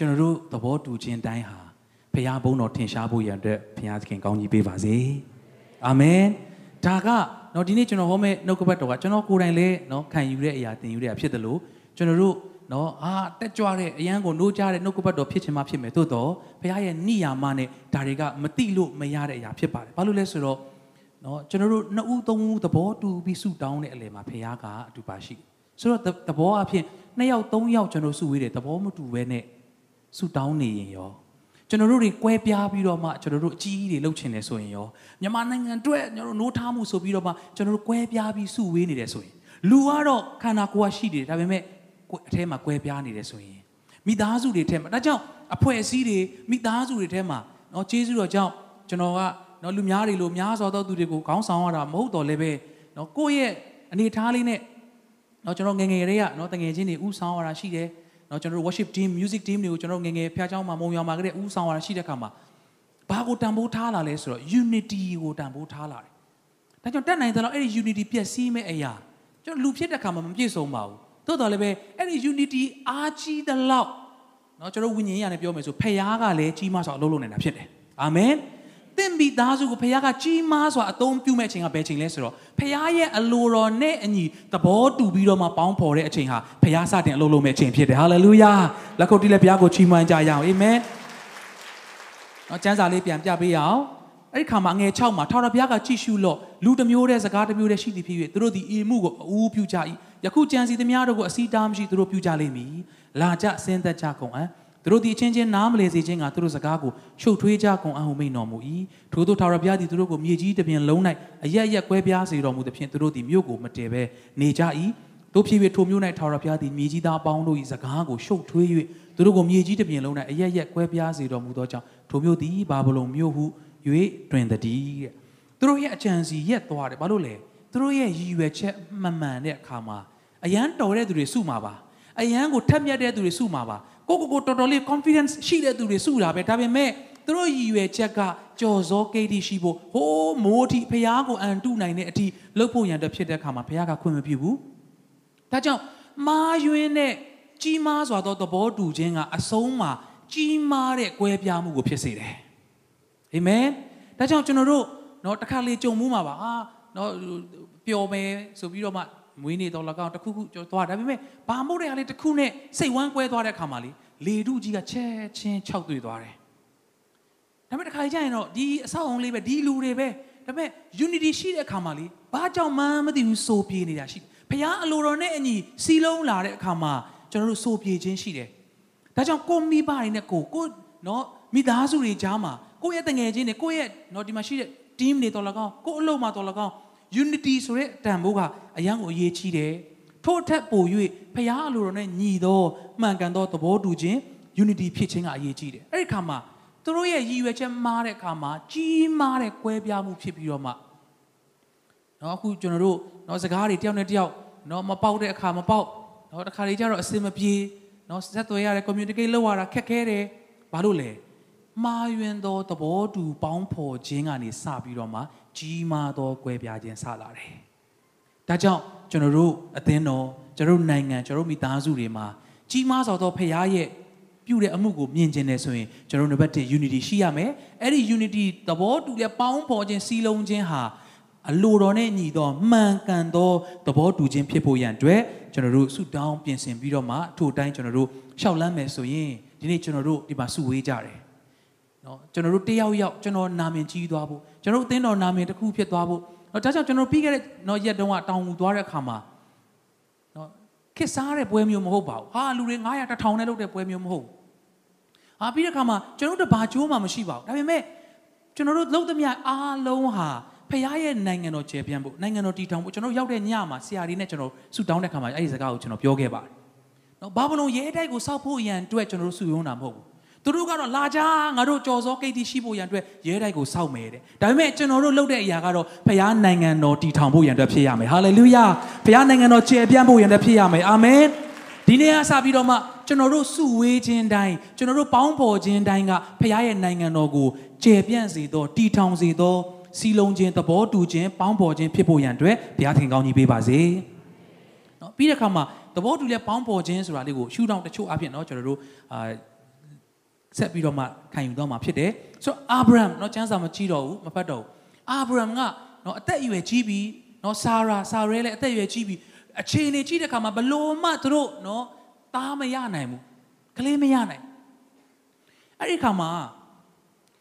ကျွန်တော်တို့သဘောတူခြင်းတိုင်းဟာဖခင်ဘုန်းတော်ထင်ရှားဖို့ရန်အတွက်ဖခင်သခင်ကောင်းကြီးပေးပါစေ။အာမင်ဒါကနော်ဒီနေ့ကျွန်တော်ဟောမဲ့နှုတ်ကပတ်တော်ကကျွန်တော်ကိုယ်တိုင်လည်းနော်ခံယူတဲ့အရာသင်ယူတဲ့အဖြစ်တယ်လို့ကျွန်တော်တို့နော်အာတက်ကြွတဲ့အရန်ကိုနှိုးကြတဲ့နှုတ်ကပတ်တော်ဖြစ်ချင်မှဖြစ်မယ်သို့တော့ဘုရားရဲ့နိယာမနဲ့ဒါတွေကမတိလို့မရတဲ့အရာဖြစ်ပါတယ်ဘာလို့လဲဆိုတော့နော်ကျွန်တော်တို့နှစ်ဦးသုံးဦးသဘောတူပြီးဆုတောင်းတဲ့အလယ်မှာဘုရားကအတူပါရှိဆိုတော့သဘောအဖြစ်နှစ်ယောက်သုံးယောက်ကျွန်တော်ဆုဝေးတယ်သဘောမတူဘဲနဲ့ ဆုတောင်းနေရင်ရောကျွန်တော်တို့တွေကွဲပြားပြီးတော့မှကျွန်တော်တို့အကြီးကြီးတွေလှုပ်ချင်တယ်ဆိုရင်ရောမြန်မာနိုင်ငံအတွက်ကျွန်တော်တို့နိုးထားမှုဆိုပြီးတော့မှကျွန်တော်တို့ကွဲပြားပြီးစုဝေးနေတယ်ဆိုရင်လူကတော့ခန္ဓာကိုယ်ကရှိတယ်ဒါပေမဲ့အထဲမှာကွဲပြားနေတယ်ဆိုရင်မိသားစုတွေထဲမှာဒါကြောင့်အဖွဲ့အစည်းတွေမိသားစုတွေထဲမှာเนาะကျေးဇူးတော်ကြောင့်ကျွန်တော်ကเนาะလူများတွေလိုများစွာသောသူတွေကိုခေါင်းဆောင်ရတာမဟုတ်တော့လည်းပဲเนาะကိုယ့်ရဲ့အနေထားလေးနဲ့เนาะကျွန်တော်ငငယ်တွေကเนาะတငယ်ချင်းတွေဥဆောင်ရတာရှိတယ် နော်ကျွန်တော်တို့ worship team music team တွေကိုကျွန်တော်ငငယ်ဖျားเจ้าမှာမုံရွာမှာကလေးဦးဆောင်ရတာရှိတဲ့ခါမှာဘာကိုတန်ဖိုးထားလာလဲဆိုတော့ unity ကိုတန်ဖိုးထားလာတယ်။ဒါကြောင့်တက်နိုင်တယ်လို့အဲ့ဒီ unity ပြည့်စည်မဲ့အရာကျွန်တော်လူဖြစ်တဲ့ခါမှာမပြည့်စုံပါဘူး။သို့တော်လည်းပဲအဲ့ဒီ unity အားကြီးတဲ့လောက်နော်ကျွန်တော်ဝိညာဉ်ရနဲ့ပြောမယ်ဆိုဖခင်ကလည်းကြီးမားစွာအလုပ်လုပ်နေတာဖြစ်တယ်။အာမင်။ တင့်မိသားစုကိုဖခင်ကကြီးမားစွာအသုံးပြုမဲ့အချိန်ကဘယ်ချိန်လဲဆိုတော့ဖခင်ရဲ့အလိုတော်နဲ့အညီသဘောတူပြီးတော့မှပေါင်းဖော်တဲ့အချိန်ဟာဖခင်စတင်အလုပ်လုပ်မဲ့အချိန်ဖြစ်တယ်ဟာလေလုယာလက်ခုပ်တီးလက်ဘုရားကိုချီးမွမ်းကြရအောင်အာမင်နော်ကျမ်းစာလေးပြန်ပြပေးရအောင်အဲ့ဒီခါမှာငယ်6မှာထာဝရဘုရားကကြည့်ရှုလို့လူတစ်မျိုးတည်းစကားတစ်မျိုးတည်းရှိသည်ဖြစ်၍သူတို့သည်အေမှုကိုအူးပြုကြ၏ယခုကြံစီသမျှတို့ကိုအစီတားမရှိသူတို့ပြုကြလိမ့်မည်လာကြဆင်းသက်ကြကုန်အံ့ သူတို့ဒီအချင်းချင်းနားမလဲစေခြင်းကသူတို့စကားကိုရှုပ်ထွေးကြကုန်အဟုမိန်တော်မူ၏ထို့သောထာဝရဘုရားသည်သူတို့ကိုမြေကြီးတစ်ပြင်လုံး၌အရက်ရက်ကွဲပြားစေတော်မူသဖြင့်သူတို့သည်မြို့ကိုမတည်ဘဲနေကြ၏တို့ဖြစ်၍ထိုမြို့၌ထာဝရဘုရားသည်မြေကြီးသားအပေါင်းတို့၏စကားကိုရှုပ်ထွေး၍သူတို့ကိုမြေကြီးတစ်ပြင်လုံး၌အရက်ရက်ကွဲပြားစေတော်မူသောကြောင့်ထိုမြို့သည်ဘာဗလုန်မြို့ဟု၍တွင်တည်းတဲ့သူတို့ရဲ့အကြံစီရက်သွားတယ်ဘာလို့လဲသူတို့ရဲ့ရည်ရွယ်ချက်မှန်မှန်တဲ့အခါမှာအရန်တော်တဲ့သူတွေစုမှာပါအရန်ကိုထက်မြက်တဲ့သူတွေစုမှာပါ ကိုကိုကိုတော်တော်လေး confidence ရှိတဲ့သူတွေစုတာပဲဒါပေမဲ့သူတို့ရည်ရွယ်ချက်ကကြော်စောကိတ်တိရှိဖို့ဟိုးမိုးအထိဖះကိုအန်တုနိုင်တဲ့အထိလှုပ်ဖို့ရန်အတွက်ဖြစ်တဲ့အခါမှာဖះကခွင့်မပြုဘူးဒါကြောင့်မာယွင်းတဲ့ကြီးမားစွာသောသဘောတူခြင်းကအဆုံးမှာကြီးမားတဲ့ကွဲပြားမှုကိုဖြစ်စေတယ်အာမင်ဒါကြောင့်ကျွန်တော်တို့နော်တစ်ခါလေကြုံမှုမှာပါအာနော်ပျော်မယ်ဆိုပြီးတော့မှ မွေးနေ့တော့လကောက်တစ်ခုခုကျော်သွားဒါပေမဲ့ဘာမို့တဲ့ဟာလေးတစ်ခုနဲ့စိတ်ဝမ်းကွဲသွားတဲ့အခါမှာလေလေထုကြီးကချက်ချင်းခြောက်သွေ့သွားတယ်ဒါပေမဲ့တစ်ခါကြာရင်တော့ဒီအဆောက်အုံလေးပဲဒီလူတွေပဲဒါပေမဲ့ unity ရှိတဲ့အခါမှာလေဘာကြောင့်မှမသိဘူးစိုးပြေးနေတာရှိဖခင်အလိုတော်နဲ့အညီစီလုံးလာတဲ့အခါမှာကျွန်တော်တို့စိုးပြေးခြင်းရှိတယ်ဒါကြောင့်ကိုမိဘတွေနဲ့ကိုကိုနော်မိသားစုတွေကြားမှာကိုယ့်ရဲ့တငယ်ချင်းတွေကိုယ့်ရဲ့နော်ဒီမှာရှိတဲ့ team တွေတော်လကောင်းကိုယ့်အလုပ်မှာတော်လကောင်း unity ဆိုတဲ့တန်ဖိုးကအရန်ကိုအရေးကြီးတယ်ထို့ထက်ပို၍ဖခင်အလိုတော်နဲ့ညီသောမှန်ကန်သောသဘောတူခြင်း unity ဖြစ်ခြင်းကအရေးကြီးတယ်အဲ့ဒီခါမှာသူတို့ရဲ့ရည်ရွယ်ချက်မှားတဲ့အခါမှာကြီးမားတဲ့ကွဲပြားမှုဖြစ်ပြီးတော့မှနော်အခုကျွန်တော်တို့နော်စကားတွေတယောက်နဲ့တယောက်နော်မပေါက်တဲ့အခါမပေါက်နော်တခါလေကျတော့အစင်မပြေနော်ဆက်သွယ်ရတယ် communicate လုပ်ရတာခက်ခဲတယ်ဘာလို့လဲမှားယွင်းသောသဘောတူပေါင်းဖော်ခြင်းကနေစပြီးတော့မှ ကြီးမားသောကွဲပြားခြင်းစလာတယ်ဒါကြောင့်ကျွန်တော်တို့အသင်းတော်ကျွန်တော်တို့နိုင်ငံကျွန်တော်တို့မိသားစုတွေမှာကြီးမားစွာသောဖခင်ရဲ့ပြုတဲ့အမှုကိုမြင်ကျင်တယ်ဆိုရင်ကျွန်တော်တို့နံပါတ်1 unity ရှိရမယ်အဲ့ဒီ unity သဘောတူတဲ့ပေါင်းဖော်ခြင်းစီလုံးခြင်းဟာအလိုတော်နဲ့ညီသောမှန်ကန်သောသဘောတူခြင်းဖြစ်ဖို့ရန်အတွက်ကျွန်တော်တို့ဆုတောင်းပြင်ဆင်ပြီးတော့မှထို့အတိုင်းကျွန်တော်တို့ရှောက်လန်းမယ်ဆိုရင်ဒီနေ့ကျွန်တော်တို့ဒီမှာဆုဝေးကြတယ် နော်ကျွန်တော်တို့တယောက်ယောက်ကျွန်တော်နာမည်ကြီးသွားဖို့ကျွန်တော်တို့အသင်းတော်နာမည်တစ်ခုဖြစ်သွားဖို့နော်ဒါကြောင့်ကျွန်တော်ပြီးခဲ့တဲ့နော်ရက်တုန်းကတောင်ငူသွားတဲ့အခါမှာနော်ခစ်စားတဲ့ပွဲမျိုးမဟုတ်ပါဘူးဟာလူတွေ900 1000နဲ့လုပ်တဲ့ပွဲမျိုးမဟုတ်ဘူးဟာပြီးတဲ့အခါမှာကျွန်တော်တို့ဘာကြိုးမှမရှိပါဘူးဒါပေမဲ့ကျွန်တော်တို့လုပ်သမျှအားလုံးဟာဖခင်ရဲ့နိုင်ငံတော်ကျေပြန့်ဖို့နိုင်ငံတော်တည်ထောင်ဖို့ကျွန်တော်ရောက်တဲ့ညမှာဆရာကြီးနဲ့ကျွန်တော်ဆူတောင်းတဲ့ခါမှာအဲ့ဒီစကားကိုကျွန်တော်ပြောခဲ့ပါတယ်။နော်ဘာဘလုံးရဲတိုက်ကိုစောက်ဖို့ရန်အတွက်ကျွန်တော်တို့ဆူယုံတာမဟုတ်ဘူး။ သူတို့ကတော့လာကြငါတို့ကြော်စောကိတ်တီရှိဖို့ရန်အတွက်ရဲတိုက်ကိုစောက်မယ်တဲ့။ဒါပေမဲ့ကျွန်တော်တို့လုပ်တဲ့အရာကတော့ဖခင်နိုင်ငံတော်တည်ထောင်ဖို့ရန်အတွက်ဖြစ်ရမယ်။ဟာလေလုယာ။ဖခင်နိုင်ငံတော်ကျေပြန့်ဖို့ရန်အတွက်ဖြစ်ရမယ်။အာမင်။ဒီနေ့ကစပြီးတော့မှကျွန်တော်တို့စုဝေးခြင်းတိုင်းကျွန်တော်တို့ပေါင်းဖော်ခြင်းတိုင်းကဖခင်ရဲ့နိုင်ငံတော်ကိုကျေပြန့်စေသောတည်ထောင်စေသောစီလုံးခြင်းသဘောတူခြင်းပေါင်းဖော်ခြင်းဖြစ်ဖို့ရန်အတွက်ဘုရားသခင်ကောင်းကြီးပေးပါစေ။နော်ပြီးတဲ့အခါမှာသဘောတူတဲ့ပေါင်းဖော်ခြင်းဆိုတာလေးကိုရှုထောင့်တချို့အဖြစ်နော်ကျွန်တော်တို့အာ ဆက်ပြီးတော့မှခံယူတော့မှာဖြစ်တယ်။ဆိုတော့အာဗြဟံနော်ကျမ်းစာမကြည့်တော့ဘူးမဖတ်တော့ဘူး။အာဗြဟံကနော်အသက်အရွယ်ကြီးပြီးနော်ဆာရာဆာရဲလည်းအသက်အရွယ်ကြီးပြီးအခြေအနေကြီးတဲ့အခါမှာဘလို့မှသူတို့နော်သားမရနိုင်ဘူး။ကလေးမရနိုင်။အဲ့ဒီအခါမှာ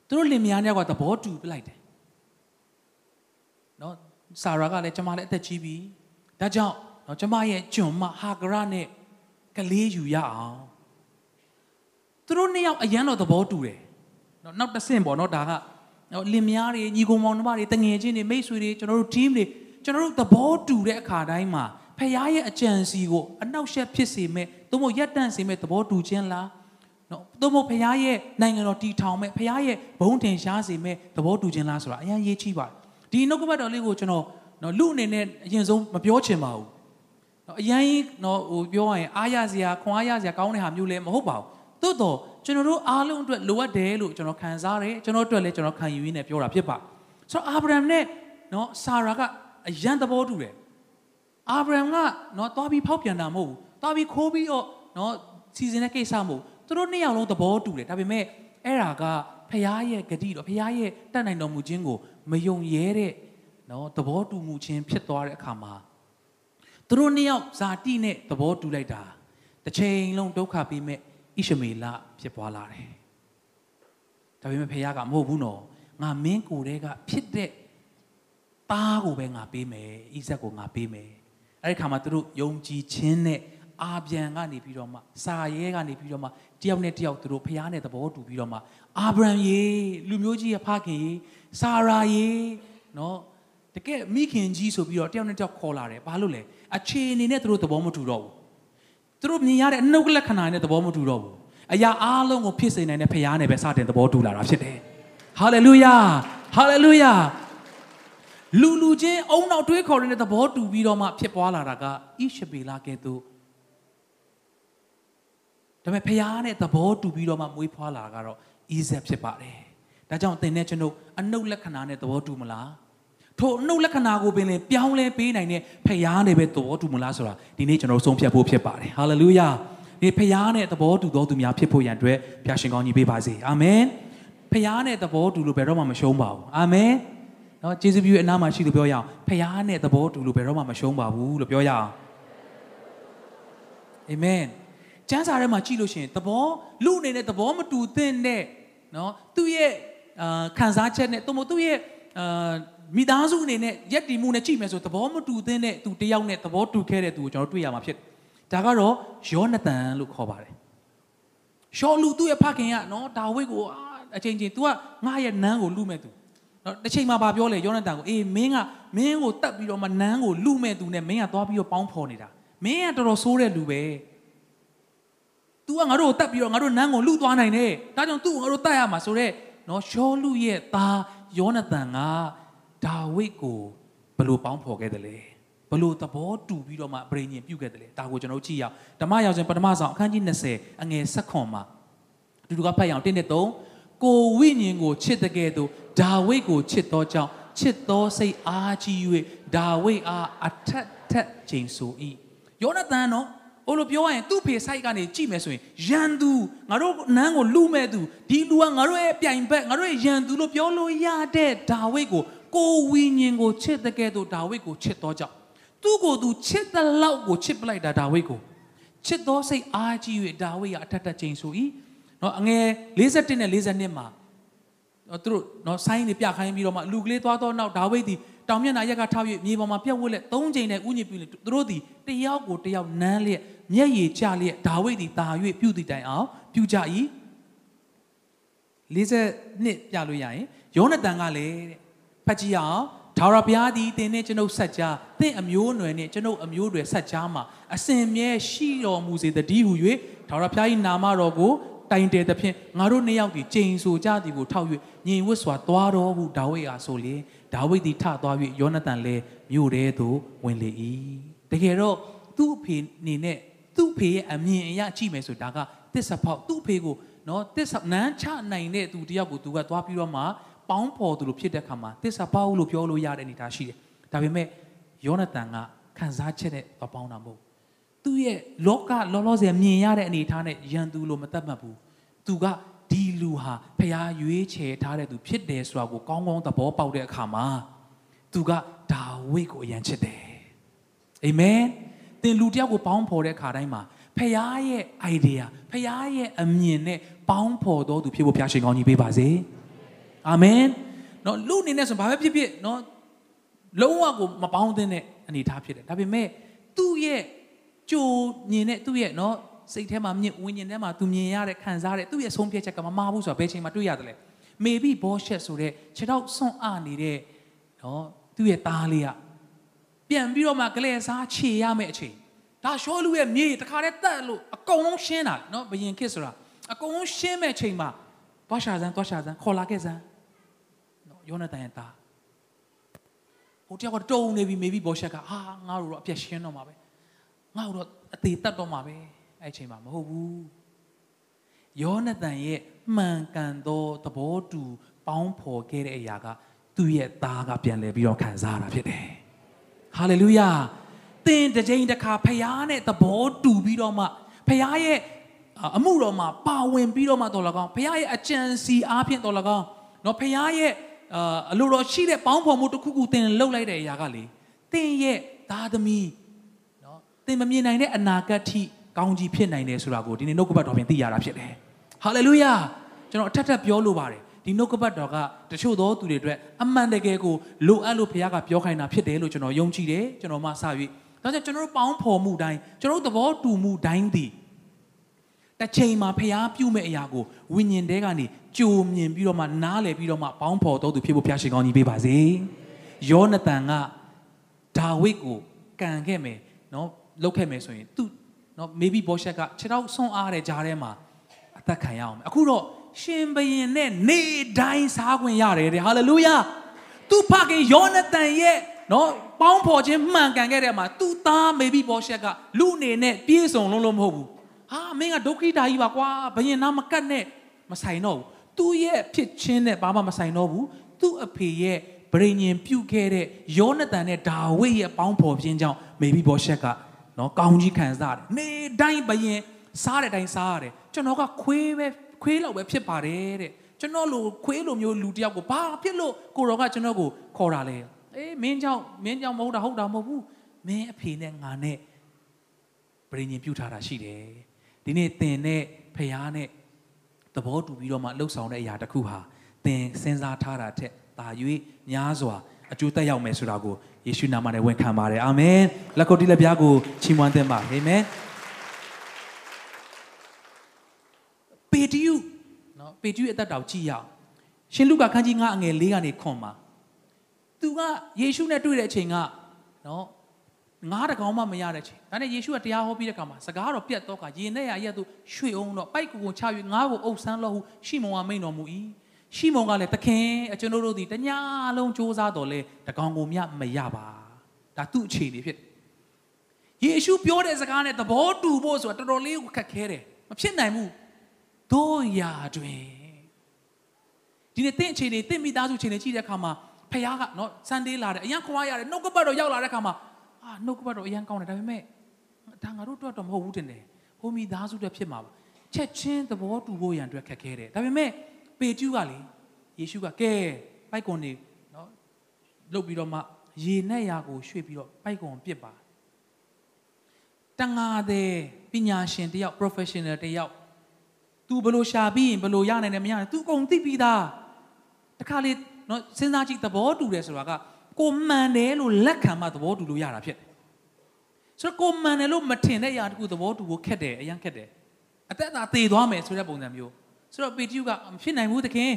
သူတို့လင်မယားတယောက်ကသဘောတူပြလိုက်တယ်နော်ဆာရာကလည်းကျမလည်းအသက်ကြီးပြီဒါကြောင့်နော်ကျမရဲ့ကျွန်မဟာဂရနဲ့ကလေးယူရအောင် သူတို့နှစ်ယောက်အရန်တော့သဘောတူတယ်နော်နောက်တစ်ဆင့်ပေါ့နော်ဒါကနော်လင်မယားတွေညီကောင်မောင်နှမတွေတငယ်ချင်းတွေမိတ်ဆွေတွေကျွန်တော်တို့ team တွေကျွန်တော်တို့သဘောတူတဲ့အခါတိုင်းမှာဖခင်ရဲ့အကြံစီကိုအနောက်ရှက်ဖြစ်စေမဲ့သို့မဟုတ်ရက်တန့်စေမဲ့သဘောတူခြင်းလားနော်သို့မဟုတ်ဖခင်ရဲ့နိုင်ငံတော်တည်ထောင်မဲ့ဖခင်ရဲ့ဘုံထင်ရှားစေမဲ့သဘောတူခြင်းလားဆိုတာအရင်ရေးချိပါတယ်ဒီနှုတ်ကပတ်တော်လေးကိုကျွန်တော်နော်လူအနေနဲ့အရင်ဆုံးမပြောချင်ပါဘူးနော်အရင်နော်ဟိုပြောရရင်အားရစရာခွန်အားရစရာကောင်းတဲ့ဟာမျိုးလည်းမဟုတ်ပါဘူး သို့တော့ကျွန်တော်တို့အားလုံးအတွက်လိုအပ်တယ်လို့ကျွန်တော်ခံစားတယ်ကျွန်တော်အတွက်လည်းကျွန်တော်ခံယူရင်းနဲ့ပြောတာဖြစ်ပါဆိုတော့အာဗြဟံနဲ့နော်ဆာရာကအယံသဘောတူတယ်အာဗြဟံကနော်သွားပြီးဖောက်ပြန်တာမဟုတ်ဘူးသွားပြီးခိုးပြီးတော့နော်စီစဉ်တဲ့ကိစ္စမဟုတ်သူတို့နှစ်ယောက်လုံးသဘောတူတယ်ဒါပေမဲ့အဲ့ဒါကဖခင်ရဲ့ဂတိတော်ဖခင်ရဲ့တတ်နိုင်တော်မူခြင်းကိုမယုံရဲတဲ့နော်သဘောတူမှုချင်းဖြစ်သွားတဲ့အခါမှာသူတို့နှစ်ယောက်ဇာတိနဲ့သဘောတူလိုက်တာတစ်ချိန်လုံးဒုက္ခပေးမဲ့ ဣရှမေလဖြစ်သွားလာတယ်။ဒါပေမဲ့ဖခင်ကမဟုတ်ဘူးနော်ငါမင်းကိုယ်တည်းကဖြစ်တဲ့သားကိုပဲငါပေးမယ်ဣဇက်ကိုငါပေးမယ်အဲ့ဒီခါမှာသူတို့ယုံကြည်ခြင်းနဲ့အာပြန်ကနေပြီးတော့မှစာရဲကနေပြီးတော့မှတယောက်နဲ့တယောက်သူတို့ဖျားနဲ့သဘောတူပြီးတော့မှအာဗြဟံရေလူမျိုးကြီးရဲ့ဖခင်ရေဆာရာရေနော်တကယ်မိခင်ကြီးဆိုပြီးတော့တယောက်နဲ့တယောက်ခေါ်လာတယ်ဘာလို့လဲအခြေအနေနဲ့သူတို့သဘောမတူတော့ဘူး သူတို့မြင်ရတဲ့အနှုတ်လက္ခဏာနဲ့သဘောမတူတော့ဘူးအရာအားလုံးကိုဖြစ်စေနိုင်တဲ့ဖခင်နဲ့ပဲစတင်သဘောတူလာတာဖြစ်တယ်ဟာလေလုယာဟာလေလုယာလူလူချင်းအုံနောက်တွေးခေါ်တဲ့သဘောတူပြီးတော့မှဖြစ်ပွားလာတာကဣရှဘေလကဲ့သို့ဒါပေမဲ့ဖခင်နဲ့သဘောတူပြီးတော့မှမွေးဖွားလာတာကတော့ဣဇက်ဖြစ်ပါတယ်ဒါကြောင့်သင်နဲ့ကျွန်ုပ်အနှုတ်လက္ခဏာနဲ့သဘောတူမလား ထိုအနှုတ်လက္ခဏာကိုပင်လေပြောင်းလဲပေးနိုင်တဲ့ဖခင်နဲ့ပဲသဘောတူမလားဆိုတာဒီနေ့ကျွန်တော်ဆုံးဖြတ်ဖို့ဖြစ်ပါတယ်ဟာလေလုယာဒီဖရားနဲ့သဘောတူသောသူများဖြစ်ဖို့ရန်အတွက်ဖျာရှင်ကောင်းကြီးပေးပါစေအာမင်ဖရားနဲ့သဘောတူလို့ဘယ်တော့မှမရှုံးပါဘူးအာမင်နော်ကျေးဇူးပြုအနာမှာရှိလို့ပြောရအောင်ဖရားနဲ့သဘောတူလို့ဘယ်တော့မှမရှုံးပါဘူးလို့ပြောရအောင်အာမင်ကျမ်းစာထဲမှာကြည့်လို့ရှိရင်သဘောလူအနေနဲ့သဘောမတူသင့်တဲ့နော်သူ့ရဲ့အာခံစားချက်နဲ့သူ့မသူ့ရဲ့အာ မိသားစုအနေနဲ့ရက်တီမှုနဲ့ကြည့်မယ်ဆိုသဘောမတူသင့်တဲ့သူတယောက်နဲ့သဘောတူခဲ့တဲ့သူကိုကျွန်တော်တွေ့ရမှာဖြစ်ဒါကတော့ယောနသန်လို့ခေါ်ပါတယ်ရှောလူသူ့ရဲ့ဖခင်ကနော်ဒါဝိဒ်ကိုအချိန်ချင်း तू ကငါရဲ့နန်းကိုလူမဲ့သူနော်တစ်ချိန်မှာဗာပြောလေယောနသန်ကိုအေးမင်းကမင်းကိုတတ်ပြီးတော့မှနန်းကိုလူမဲ့သူနဲ့မင်းကသွားပြီးတော့ပေါင်းဖော်နေတာမင်းကတော်တော်ဆိုးတဲ့လူပဲ तू ကငါတို့ကိုတတ်ပြီးတော့ငါတို့နန်းကိုလူသွားနိုင်တယ်ဒါကြောင့် तू ကိုငါတို့တတ်ရမှာဆိုတော့နော်ရှောလူရဲ့သားယောနသန်က ဒါဝိဒ်ကိုဘယ်လိုပေါင်းဖော်ခဲ့တယ်လဲဘလို့သဘောတူပြီးတော့မှပြိညင်ပြုတ်ခဲ့တယ်လေဒါကိုကျွန်တော်ကြည့်ရအောင်ဓမ္မရောက်စဉ်ပထမဆောင်အခန်းကြီး20အငယ်7ခွန်မှာအတူတူကဖတ်ရအောင်1နဲ့3ကိုဝိညာဉ်ကိုချစ်တဲ့ကဲ့သို့ဒါဝိဒ်ကိုချစ်သောကြောင့်ချစ်သောစိတ်အားကြီး၍ဒါဝိဒ်အားအထက်ထက်ချိန်ဆို၏ယောနသန်နော်ဟိုလိုပြောရရင်သူ့ဖေဆိုင်ကနေကြည့်မယ်ဆိုရင်ရန်သူငါတို့နန်းကိုလူမဲ့သူဒီလူကငါတို့ရဲ့ပြိုင်ဘက်ငါတို့ရဲ့ရန်သူလို့ပြောလို့ရတဲ့ဒါဝိဒ်ကို ကိုဝိညာဉ်ကိုချစ်တဲ့ကဲ့သို့ဒါဝိဒ်ကိုချစ်သောကြောင့်သူ့ကိုသူချစ်တဲ့လောက်ကိုချစ်ပလိုက်တာဒါဝိဒ်ကိုချစ်သောစိတ်အားကြီး၍ဒါဝိဒ်ကအထက်ထက်ချိန်ဆို၏နော်အငယ်51နဲ့52မှာနော်သူတို့နော်ဆိုင်းနေပြခိုင်းပြီးတော့မှလူကလေးသွားတော့နောက်ဒါဝိဒ်ဒီတောင်မျက်နှာရက်ကထောက်၍မြေပေါ်မှာပြက်ဝက်လက်၃ချိန်နဲ့ဥညစ်ပြုလေသူတို့ဒီတယောက်ကိုတယောက်နမ်းလျက်မျက်ရည်ကျလျက်ဒါဝိဒ်ဒီတာ၍ပြုတည်တိုင်အောင်ပြုကြ၏40နှစ်ပြလို့ရရင်ယောနသန်ကလည်းတဲ့ ဖတ်ကြည့်အောင်ထာဝရဘုရားသည်သင်နဲ့ကျွန်ုပ်ဆက်ကြားသင်အမျိုးအနွယ်နဲ့ကျွန်ုပ်အမျိုးတွေဆက်ကြားမှာအစဉ်မြဲရှိတော်မူစေတည်းဟု၍ထာဝရဘုရား၏နာမတော်ကိုတိုင်တယ်သဖြင့်ငါတို့နှစ်ယောက်ဒီကျိန်ဆိုကြသည်ကိုထောက်၍ညင်ဝတ်စွာသွားတော်ဟုဒါဝိဒ်အားဆိုလေဒါဝိဒ်သည်ထသွား၍ယောနသန်လည်းမြို့ထဲသို့ဝင်လေ၏တကယ်တော့သူ့အဖေနေနဲ့သူ့ဖေရဲ့အမြင်အရကြည့်မယ်ဆိုဒါကတစ္ဆဖောက်သူ့ဖေကိုနော်တစ္ဆနန်းချနိုင်တဲ့သူတယောက်ကိုသူကသွားပြီးတော့မှ ပေါင်းဖော်သူလိုဖြစ်တဲ့ခါမှာတစ္ဆပေါက်လို့ပြောလို့ရတဲ့အနေအထားရှိတယ်ဒါပေမဲ့ယောနသန်ကခံစားချက်နဲ့သွားပေါင်းတာမဟုတ်သူ့ရဲ့လောကလောလောဆယ်မြင်ရတဲ့အနေအထားနဲ့ယန်သူလို့မတတ်မှတ်ဘူးသူကဒီလူဟာဖျားရွေးချယ်ထားတဲ့သူဖြစ်တယ်ဆိုတာကိုကောင်းကောင်းသဘောပေါက်တဲ့အခါမှာသူကဒါဝိတ်ကိုအရန်ချစ်တယ်အာမင်သင်လူတယောက်ကိုပေါင်းဖော်တဲ့အခါတိုင်းမှာဖျားရဲ့ idea ဖျားရဲ့အမြင်နဲ့ပေါင်းဖော်တော်သူဖြစ်ဖို့ဖျားရှင်ကောင်းကြီးပေးပါစေ အာမင်နော်လူအနေနဲ့ဆိုဘာပဲဖြစ်ဖြစ်နော်လုံးဝကိုမပေါင်းသင့်တဲ့အနေအထားဖြစ်တယ်ဒါပေမဲ့သူ့ရဲ့ကြိုမြင်တဲ့သူ့ရဲ့နော်စိတ်ထဲမှာမြင့်ဝิญဉ်ထဲမှာသူမြင်ရတဲ့ခံစားတဲ့သူ့ရဲ့ဆုံးဖြတ်ချက်ကမမှားဘူးဆိုတာဘယ်ချိန်မှာတွေ့ရတယ်လဲမေဘီဘောရှက်ဆိုတဲ့ခြေထောက်ဆွန့်အနေတဲ့နော်သူ့ရဲ့သားလေးကပြန်ပြီးတော့မှကလေးစားခြေရမယ့်အချိန်ဒါရှောလူရဲ့မြေတခါတည်းတက်လို့အကုန်လုံးရှင်းတာနော်ဘယင်ခစ်ဆိုတာအကုန်လုံးရှင်းမဲ့ချိန်မှာသွားရှာစမ်းသွားရှာစမ်းခေါ်လာခဲ့စမ်းနော် ယောနသန်ရဲ့သားဟိုတယောက်ကတုံနေပြီမေဘီဘောရှက်ကဟာငါတို့တော့အပြက်ရှင်းတော့မှာပဲငါတို့တော့အသေးတတ်တော့မှာပဲအဲ့ချိန်မှာမဟုတ်ဘူးယောနသန်ရဲ့မှန်ကန်သောသဘောတူပေါင်းဖော်ခဲ့တဲ့အရာကသူ့ရဲ့သားကပြန်လဲပြီးတော့ခံစားရတာဖြစ်တယ်ဟာလေလုယာသင်တစ်ချိန်တစ်ခါဖခင်နဲ့သဘောတူပြီးတော့မှဖခင်ရဲ့အမှုတော်မှာပါဝင်ပြီးတော့မှတော်လကောင်းဖခင်ရဲ့အကြံစီအားဖြင့်တော်လကောင်းနော်ဖခင်ရဲ့ အလိုတော်ရှိတဲ့ပေါင်းဖော်မှုတစ်ခုခုသင်လှုပ်လိုက်တဲ့အရာကလေသင်ရဲ့သားသမီးနော်သင်မမြင်နိုင်တဲ့အနာဂတ်ထိကောင်းကြီးဖြစ်နိုင်တယ်ဆိုတာကိုဒီနေ့နှုတ်ကပတ်တော်ဖြင့်သိရတာဖြစ်တယ်။ဟာလေလုယာကျွန်တော်အထက်ထပ်ပြောလိုပါတယ်ဒီနှုတ်ကပတ်တော်ကတချို့သောသူတွေအတွက်အမှန်တကယ်ကိုလိုအပ်လို့ဘုရားကပြောခိုင်းတာဖြစ်တယ်လို့ကျွန်တော်ယုံကြည်တယ်ကျွန်တော်မှစ၍ဒါကြောင့်ကျွန်တော်တို့ပေါင်းဖော်မှုတိုင်းကျွန်တော်တို့သဘောတူမှုတိုင်းသည် တစ်ချိန်မှာဖျားပြုမဲ့အရာကိုဝိညာဉ်တဲကနေကြိုမြင်ပြီးတော့မှနားလည်ပြီးတော့မှပေါင်းဖော်တော်သူဖြစ်ဖို့ဖျားရှင်ကောင်းကြီးပေးပါစေ။ယောနသန်ကဒါဝိဒ်ကိုကန်ခဲ့မယ်နော်လုပ်ခဲ့မယ်ဆိုရင်သူနော် maybe ဘောရှက်ကခြေထောက်ဆွန့်အားတဲ့ကြားထဲမှာအသက်ခံရအောင်အခုတော့ရှင်ဘရင်နဲ့နေတိုင်းစားခွင့်ရတယ်တဲ့ဟာလေလုယာသူဖခင်ယောနသန်ရဲ့နော်ပေါင်းဖော်ခြင်းမှန်ကန်ခဲ့တဲ့မှာသူသား maybe ဘောရှက်ကလူအနေနဲ့ပြည့်စုံလုံးလုံးမဟုတ်ဘူး ဟာမင်းကဒုက္ခိတာကြီးပါကွာဘရင်နာမကတ်နဲ့မဆိုင်တော့ဘူးသူ့ရဲ့ဖြစ်ချင်းနဲ့ဘာမှမဆိုင်တော့ဘူးသူ့အဖေရဲ့ဗြိညင်ပြုတ်ခဲ့တဲ့ယောနသန်နဲ့ဒါဝိဒ်ရဲ့ပေါင်းဖော်ခြင်းကြောင့် maybe ဘောရှက်ကနော်ကောင်းကြီးခံစားတယ်နေတိုင်းဘယင်စားတဲ့အတိုင်းစားရတယ်ကျွန်တော်ကခွေးပဲခွေးလောက်ပဲဖြစ်ပါတယ်တဲ့ကျွန်တော်လိုခွေးလိုမျိုးလူတယောက်ကိုဘာဖြစ်လို့ကိုတော်ကကျွန်တော်ကိုခေါ်တာလဲအေးမင်းကြောင့်မင်းကြောင့်မဟုတ်တာဟုတ်တာမဟုတ်ဘူးမင်းအဖေနဲ့ငါနဲ့ပြည်ညင်ပြုထားတာရှိတယ် ဒီနေ့သင်နဲ့ဖခင်နဲ့သဘောတူပြီးတော့မှလှုပ်ဆောင်တဲ့အရာတစ်ခုဟာသင်စဉ်းစားထားတာထက်သာ၍များစွာအကျိုးသက်ရောက်မယ်ဆိုတာကိုယေရှုနာမနဲ့ဝန်ခံပါတယ်အာမင်လက်ကိုတီးလက်ပြားကိုချီးမွမ်းသင့်ပါအာမင်ပေတရုနော်ပေတရုအသက်တောင်ကြည့်ရအောင်ရှင်လုကာခန်းကြီး9အငယ်၄ကနေခွန်မှာသူကယေရှုနဲ့တွေ့တဲ့အချိန်ကနော် ငားတကောင်မှမရတဲ့ချိန်ဒါနဲ့ယေရှုကတရားဟောပြီးတဲ့အခါမှာစကားတော့ပြတ်တော့ကယင်နဲ့ရရက်သူရွှေအောင်တော့ပိုက်ကူကိုချ၍ငားကိုအုပ်ဆန်းလို့ဟုရှီမုန်ကမိန်တော်မူ၏ရှီမုန်ကလည်းသခင်အကျွန်ုပ်တို့သည်တညာလုံးစူးစမ်းတော်လဲတကောင်ကိုမြမရပါဒါသူ့အခြေအနေဖြစ်ယေရှုပြောတဲ့စကားနဲ့သဘောတူဖို့ဆိုတာတော်တော်လေးခက်ခဲတယ်မဖြစ်နိုင်ဘူးတို့ရာတွင်ဒီနေ့တင့်အခြေအနေတင့်မိသားစုအခြေအနေကြည့်တဲ့အခါမှာဖခင်ကနော်ဆန်ဒေးလာတယ်အရင်ခွာရတယ်နှုတ်ကပတ်တော်ရောက်လာတဲ့အခါမှာ အာနှုတ်ကပတ်တော်အရင်ကောင်းတယ်ဒါပေမဲ့ဒါငါတို့အတွက်တော့မဟုတ်ဘူးတင်တယ်ဟိုမိသားစုအတွက်ဖြစ်မှာပါချက်ချင်းသဘောတူဖို့ရန်အတွက်ခက်ခဲတယ်ဒါပေမဲ့ပေကျူးကလေယေရှုကကဲပိုက်ကွန်နေနော်လုတ်ပြီးတော့မှရေနဲ့ရာကိုရွှေ့ပြီးတော့ပိုက်ကွန်ပစ်ပါတန်ငါတဲ့ပညာရှင်တယောက် professional တယောက် तू ဘလို့ရှာပြီးရင်ဘလို့ရနိုင်တယ်မရနိုင် तू အကုန်သိပြီးသားတခါလေနော်စဉ်းစားကြည့်သဘောတူတယ်ဆိုတာက ကိုမှန်တယ်လို့လက်ခံမှသဘောတူလို့ရတာဖြစ်တယ်ဆိုတော့ကိုမှန်တယ်လို့မထင်တဲ့အရာတခုသဘောတူဖို့ခက်တယ်အရင်ခက်တယ်အသက်သာသေသွားမယ်ဆိုတဲ့ပုံစံမျိုးဆိုတော့ပေတရုကမဖြစ်နိုင်ဘူးသခင်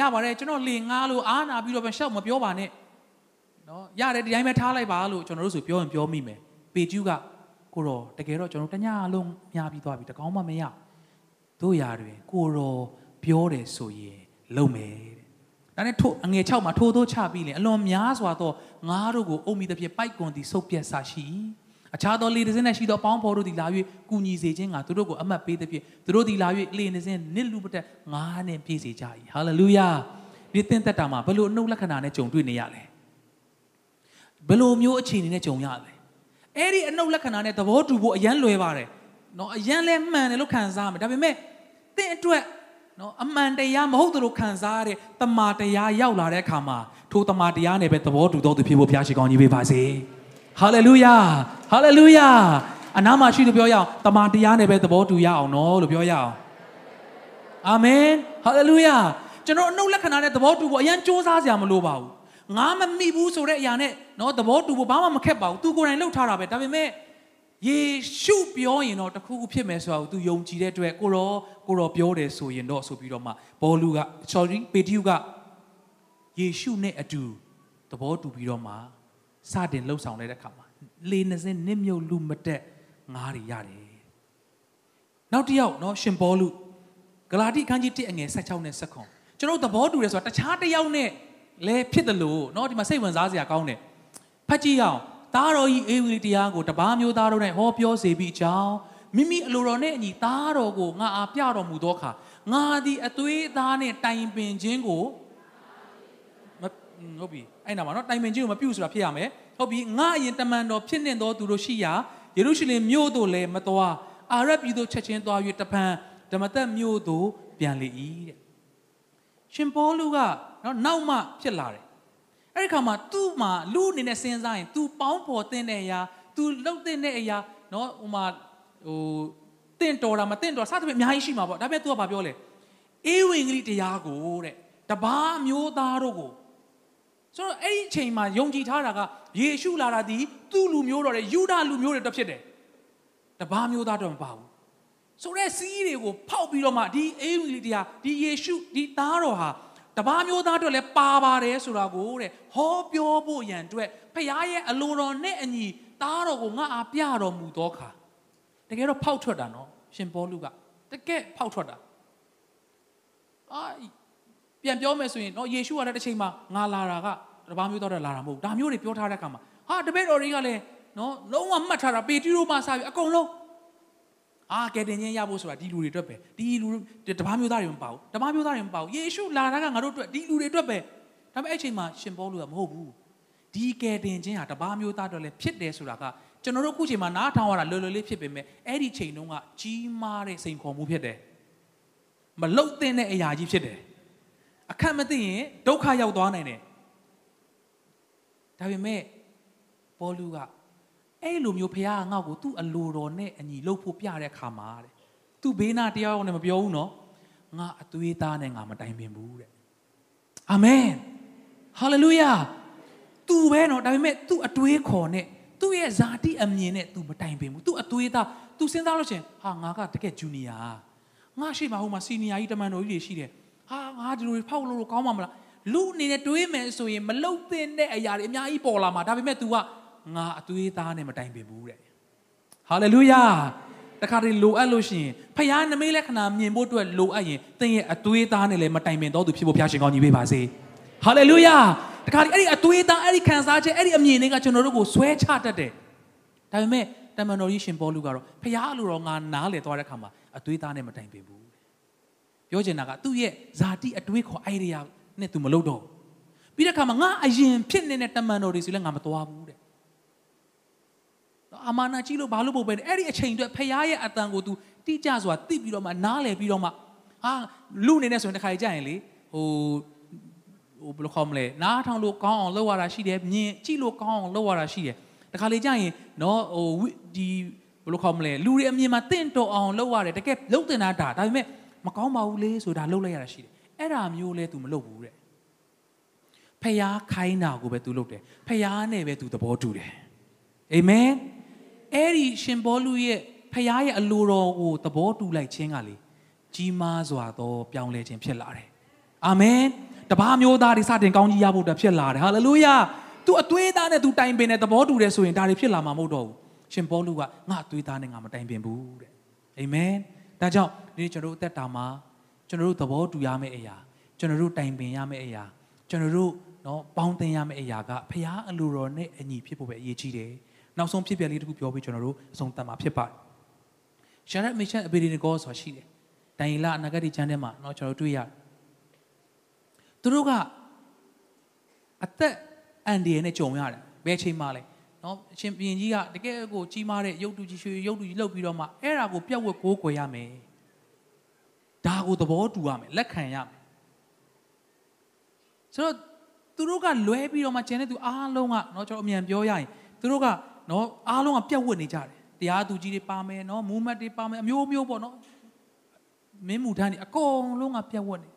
ရပါတယ်ကျွန်တော်လေငားလို့အားနာပြီးတော့ပဲရှောက်မပြောပါနဲ့နော်ရတယ်ဒီတိုင်းပဲထားလိုက်ပါလို့ကျွန်တော်တို့ဆိုပြောရင်ပြောမိမယ်ပေတရုကကိုရောတကယ်တော့ကျွန်တော်တညလုံးမြားပြီးသွားပြီတကောင်းမှမရတို့ရာတွင်ကိုရောပြောတယ်ဆိုရင်လုံမယ် ဒါနဲ့ထို့အငယ်6မှာထိုးထိုးချပြီးလေအလွန်များစွာသောငါးတို့ကိုအုပ်မိသဖြင့်ပိုက်ကွန်သည်ဆုပ်ပြက်ဆရှိအခြားသောလေတစင်းနဲ့ရှိသောပေါင်းဖော်တို့သည်လာ၍ကူညီစေခြင်းကသူတို့ကိုအမတ်ပေးသဖြင့်သူတို့သည်လာ၍လေနေစဉ်နစ်လူပတက်ငါးနဲ့ပြည့်စေကြ၏ဟာလေလုယာဒီသင်သက်တာမှာဘယ်လိုအနှုတ်လက္ခဏာနဲ့ကြုံတွေ့နေရလဲဘယ်လိုမျိုးအခြေအနေနဲ့ကြုံရလဲအဲ့ဒီအနှုတ်လက္ခဏာနဲ့သဘောတူဖို့အရန်လွယ်ပါတယ်နော်အရန်လဲမှန်တယ်လို့ခံစားမယ်ဒါပေမဲ့သင်အတွက် နော်အမှန်တရားမဟုတ်သလိုခံစားရတဲ့တမာတရားရောက်လာတဲ့အခါမှာထိုတမာတရားနဲ့ပဲသဘောတူတော်သူဖြစ်ဖို့ဘုရားရှိခိုးကြီးပေးပါစေဟာလေလုယာဟာလေလုယာအနာမှာရှိလို့ပြောရအောင်တမာတရားနဲ့ပဲသဘောတူရအောင်နော်လို့ပြောရအောင်အာမင်ဟာလေလုယာကျွန်တော်အနှုတ်လက္ခဏာနဲ့သဘောတူဖို့အရင်စူးစမ်းစရာမလိုပါဘူးငါမမိဘူးဆိုတဲ့အရာနဲ့နော်သဘောတူဖို့ဘာမှမခက်ပါဘူးသူကိုယ်တိုင်လှုပ်ထားတာပဲဒါပေမဲ့ ယေရှုပြောရင်တော့တခုခုဖြစ်မယ်ဆိုတာကို तू ယုံကြည်တဲ့အတွက်ကိုရောကိုရောပြောတယ်ဆိုရင်တော့ဆိုပြီးတော့မှဘောလူက sorry ပေတရုကယေရှုနဲ့အတူသဘောတူပြီးတော့မှစတင်လှုပ်ဆောင်တဲ့အခါမှာလေနှစင်းနစ်မြုပ်လူမတက်ငါးတွေရတယ်နောက်တစ်ယောက်เนาะရှင်ဘောလူဂလာတိအခန်းကြီး1အငယ်16နဲ့19ကျွန်တော်သဘောတူတယ်ဆိုတာတခြားတစ်ယောက်နဲ့လဲဖြစ်တယ်လို့เนาะဒီမှာစိတ်ဝင်စားစရာကောင်းတယ်ဖတ်ကြည့်အောင် သားတော်ဤအေဝံတရားကိုတပားမျိုးသားတို့၌ဟောပြောစေပြီးအကြောင်းမိမိအလိုတော်နဲ့အညီသားတော်ကိုငါအားပြတော်မူသောအခါငါသည်အသွေးသားနဲ့တိုင်ပင်ခြင်းကိုမဟုတ်ပြီအဲ့နာမှာနော်တိုင်ပင်ခြင်းကိုမပြုဆိုတာဖြစ်ရမယ်ဟုတ်ပြီငါအရင်တမန်တော်ဖြစ်နေသောသူတို့ရှိရာယေရုရှလင်မြို့သို့လည်းမတော်အာရပြည်သို့ချက်ချင်းသွား၍တပန်ဓမ္မသက်မြို့သို့ပြန်လေ၏တဲ့ရှင်ပေါလုကနော်နောက်မှဖြစ်လာတယ် အဲ့ဒီခါမှာသူ့မှာလူအနေနဲ့စဉ်းစားရင် तू ပေါင်းဖော်တင်တဲ့အရာ तू လှုပ်တင်တဲ့အရာနော်ဟိုမှာဟိုတင့်တော်တာမတင့်တော်စသဖြင့်အများကြီးရှိမှာပေါ့ဒါပေမဲ့ तू ကဘာပြောလဲအေဝံဂေလိတရားကိုတဲ့တပါးမျိုးသားတို့ကိုဆိုတော့အဲ့ဒီအချိန်မှာယုံကြည်ထားတာကယေရှုလာတာဒီသူ့လူမျိုးတော်တဲ့ယူဒလူမျိုးတွေတက်ဖြစ်တယ်တပါးမျိုးသားတော့မပါဘူးဆိုတော့စီးတွေကိုဖောက်ပြီးတော့မှဒီအေဝံဂေလိတရားဒီယေရှုဒီသားတော်ဟာ တပါးမျိုးသားအတွက်လည်းပါပါတယ်ဆိုတာကိုတဲ့ဟောပြောဖို့ရန်အတွက်ဖခင်ရဲ့အလိုတော်နဲ့အညီသားတော်ကိုငါအားပြတော်မူသောအခါတကယ်တော့ဖောက်ထွက်တာနော်ရှင်ပေါလုကတကယ်ဖောက်ထွက်တာအာပြန်ပြောမယ်ဆိုရင်နော်ယေရှုကလည်းတစ်ချိန်မှာငါလာတာကတပါးမျိုးသားတွေလာတာမဟုတ်ဒါမျိုးတွေပြောထားတဲ့အခါမှာဟာတပည့်တော်တွေကလည်းနော်လုံးဝမှတ်ထားတာပေတရုမှစပြီးအကုန်လုံး အာကဲတင်ချင်းရဖို့ဆိုတာဒီလူတွေအတွက်ပဲဒီလူတပားမျိုးသားတွေမပါဘူးတပားမျိုးသားတွေမပါဘူးယေရှုလာတာကငါတို့အတွက်ဒီလူတွေအတွက်ပဲဒါပေမဲ့အဲ့ချိန်မှာရှင်ပေါလုကမဟုတ်ဘူးဒီကဲတင်ချင်းဟာတပားမျိုးသားတွေလည်းဖြစ်တယ်ဆိုတာကထကျွန်တော်တို့အခုချိန်မှာနားထောင်ရတာလွယ်လွယ်လေးဖြစ်ပေမဲ့အဲ့ဒီချိန်တုန်းကကြီးမားတဲ့စိန်ခေါ်မှုဖြစ်တယ်မလုတ်တင်တဲ့အရာကြီးဖြစ်တယ်အခက်မသိရင်ဒုက္ခရောက်သွားနိုင်တယ်ဒါပေမဲ့ပေါ်လူက အဲ့လိုမျိုးဖခင်ကငါ့ကိုသူ့အလိုတော်နဲ့အညီလှုပ်ဖို့ပြတဲ့ခါမှာတဲ့သူဘေးနာတရားရောက်နေမပြောဘူးနော်ငါအသွေးသားနဲ့ငါမတိုင်ပင်ဘူးတဲ့အာမင်ဟာလေလုယာသူပဲနော်ဒါပေမဲ့သူ့အတွေးခေါ်နဲ့သူ့ရဲ့ဇာတိအမြင်နဲ့ तू မတိုင်ပင်ဘူးသူ့အသွေးသား तू စဉ်းစားလို့ချင်းဟာငါကတကယ်ဂျူနီယာငါရှိမှာဟိုမှာစီနီယာကြီးတမန်တော်ကြီးတွေရှိတယ်ဟာငါဒီလိုဖောက်လို့ကောင်းမှာမလားလူအနေနဲ့တွေးမယ်ဆိုရင်မလုတ်တင်တဲ့အရာတွေအများကြီးပေါ်လာမှာဒါပေမဲ့ तू က ငါအသွေးသားနဲ့မတိုင်ပင်ဘူးတဲ့ဟာလေလုယာတခါတည်းလိုအပ်လို့ရှိရင်ဖခင်နမိတ်လက္ခဏာမြင်ဖို့အတွက်လိုအပ်ရင်သင်ရဲ့အသွေးသားနဲ့လည်းမတိုင်ပင်တော့သူဖြစ်ဖို့ဖခင်ရှင်ကောင်းကြီးပေးပါစေဟာလေလုယာတခါတည်းအဲ့ဒီအသွေးသားအဲ့ဒီခံစားချက်အဲ့ဒီအမြင်တွေကကျွန်တော်တို့ကိုဆွဲချတတ်တယ်ဒါပေမဲ့တမန်တော်ကြီးရှင်ပေါလုကတော့ဖခင်အလိုတော်ငါနားလေသွားတဲ့ခါမှာအသွေးသားနဲ့မတိုင်ပင်ဘူးပြောချင်တာကသူ့ရဲ့ဇာတိအတွေးခေါ် idea နဲ့သူမလုပ်တော့ပြီးတဲ့ခါမှာငါအရင်ဖြစ်နေတဲ့တမန်တော်တွေဆိုလည်းငါမသွားဘူးတဲ့ အာမနာကြီးလို့ဘာလို့ပို့ပဲအဲ့ဒီအချိန်အတွက်ဖခင်ရဲ့အတန်ကို तू တိကျစွာသိပြီးတော့မှနားလည်ပြီးတော့မှဟာလူအနေနဲ့ဆိုရင်တစ်ခါကြာရင်လေဟိုဟိုဘယ်လိုခေါ်မလဲနားထောင်လို့ကောင်းအောင်လုပ်ရတာရှိတယ်မြင်ကြည့်လို့ကောင်းအောင်လုပ်ရတာရှိတယ်တခါလေကြာရင်နော်ဟိုဒီဘယ်လိုခေါ်မလဲလူတွေအမြင်မှာတင့်တော်အောင်လုပ်ရတယ်တကယ်လုပ်တင်တာဒါဒါပေမဲ့မကောင်းပါဘူးလေဆိုတာလုပ်လိုက်ရတာရှိတယ်အဲ့ဒါမျိုးလဲ तू မလုပ်ဘူးတဲ့ဖះခိုင်းတာကိုပဲ तू လုပ်တယ်ဖះနဲ့ပဲ तू သဘောတူတယ်အာမင် အဲ့ဒီရှင်ဘောလူရဲ့ဖះရဲ့အလိုတော်ကိုသဘောတူလိုက်ခြင်းကလေကြီးမားစွာသောပြောင်းလဲခြင်းဖြစ်လာတယ်အာမင်တပားမျိုးသားတွေစတင်ကောင်းကြီးရဖို့အတွက်ဖြစ်လာတယ်ဟာလေလုယာသူအသွေးသားနဲ့သူတိုင်ပင်တဲ့သဘောတူတယ်ဆိုရင်ဒါတွေဖြစ်လာမှာမဟုတ်တော့ဘူးရှင်ပေါလုကငါအသွေးသားနဲ့ငါမတိုင်ပင်ဘူးတဲ့အာမင်ဒါကြောင့်ဒီကျွန်တော်တို့အသက်တာမှာကျွန်တော်တို့သဘောတူရမယ့်အရာကျွန်တော်တို့တိုင်ပင်ရမယ့်အရာကျွန်တော်တို့နော်ပေါင်းသင်ရမယ့်အရာကဖခင်အလိုတော်နဲ့အညီဖြစ်ဖို့ပဲအရေးကြီးတယ် နောက်ဆုံးဖြစ်ပျက်လေးတစ်ခုပြောပြီးကျွန်တော်တို့အဆုံးသတ်မှာဖြစ်ပါတယ်ရှာရက်မီရှန်အဘီဒီနီကောဆိုတာရှိတယ်တိုင်လာအနာဂတ်ချမ်းထဲမှာเนาะကျွန်တော်တို့တွေ့ရတယ်သူတို့ကအသက်အန်ဒီရနဲ့ကြုံရတယ်ဘယ်ချိန်မှလဲနော်အရှင်ဘုရင်ကြီးကတကယ်ကိုကြီးမားတဲ့ရုပ်တုကြီးရွှေရုပ်တုကြီးလှုပ်ပြီးတော့မှအဲ့ဒါကိုပြတ်ဝက်ကိုးကွယ်ရမယ်ဒါကိုသဘောတူရမယ်လက်ခံရမယ်ဆိုတော့သူတို့ကလွဲပြီးတော့မှကျန်တဲ့သူအားလုံးကเนาะကျွန်တော်အမြန်ပြောရရင်သူတို့က နော်အားလုံးကပြက်ဝတ်နေကြတယ်တရားသူကြီးတွေပါမယ်နော်မူမတ်တွေပါမယ်အမျိုးမျိုးပေါ့နော်မင်းမူထမ်းတွေအကုန်လုံးကပြက်ဝတ်နေ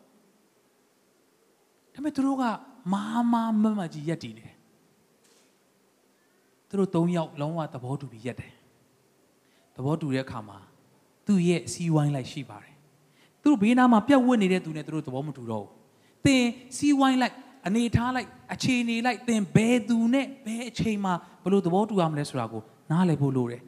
ဒါပေမဲ့သူတို့ကမာမာမမကြီးရက်တည်နေတယ်သူတို့၃ယောက်လုံးဝသဘောတူပြီးရက်တယ်သဘောတူတဲ့အခါမှာသူ့ရဲ့စီဝိုင်းလိုက်ရှိပါတယ်သူတို့ဘေးနားမှာပြက်ဝတ်နေတဲ့သူနဲ့သူတို့သဘောမတူတော့ဘူးသင်စီဝိုင်းလိုက် အနေထားလိုက်အခြေအနေလိုက်သင်ဘယ်သူနဲ့ဘယ်အချိန်မှာဘလို့သဘောတူရမလဲဆိုတာကိုနားလည်ဖို့လိုတယ်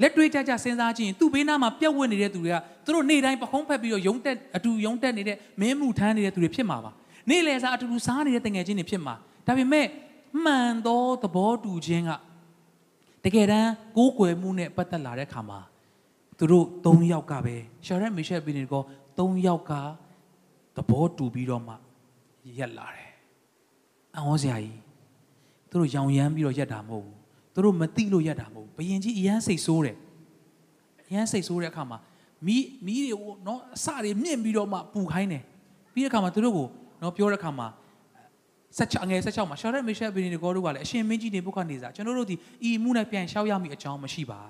လက်တွေ့ကြကြစဉ်းစားကြည့်ရင်သူ့ဘေးနားမှာပြတ်ဝတ်နေတဲ့သူတွေကသူတို့နေ့တိုင်းပခုံးဖက်ပြီးတော့ယုံတက်အတူယုံတက်နေတဲ့မင်းမှုထမ်းနေတဲ့သူတွေဖြစ်မှာပါနေ့လယ်စာအတူတူစားနေတဲ့တငယ်ချင်းတွေဖြစ်မှာဒါပေမဲ့မှန်သောသဘောတူခြင်းကတကယ်တမ်းကိုးကွယ်မှုနဲ့ပတ်သက်လာတဲ့ခါမှာသူတို့၃ယောက်ကပဲရှာရက်မီရှယ်ဘီနီကို၃ယောက်ကသဘောတူပြီးတော့မှ ရက်လာတယ်။အံ့ဩစရာကြီးသူတို့ရောင်ရမ်းပြီးတော့ရက်တာမဟုတ်ဘူး။သူတို့မသိလို့ရက်တာမဟုတ်ဘူး။ဘယင်ကြီးအရန်စိတ်ဆိုးတယ်။အရန်စိတ်ဆိုးတဲ့အခါမှာမီးမီးတွေနော်အစတွေမြင့်ပြီးတော့မှပူခိုင်းတယ်။ပြီးတဲ့အခါမှာသူတို့ကိုနော်ပြောတဲ့အခါမှာ16ငယ်16မှာရှာရက်မီရှယ်ဘီနီကိုတို့ကလည်းအရှင်မင်းကြီးနေဘုခနေစာကျွန်တော်တို့ဒီဤမှုနဲ့ပြန်လျှောက်ရမိအကြောင်းမရှိပါ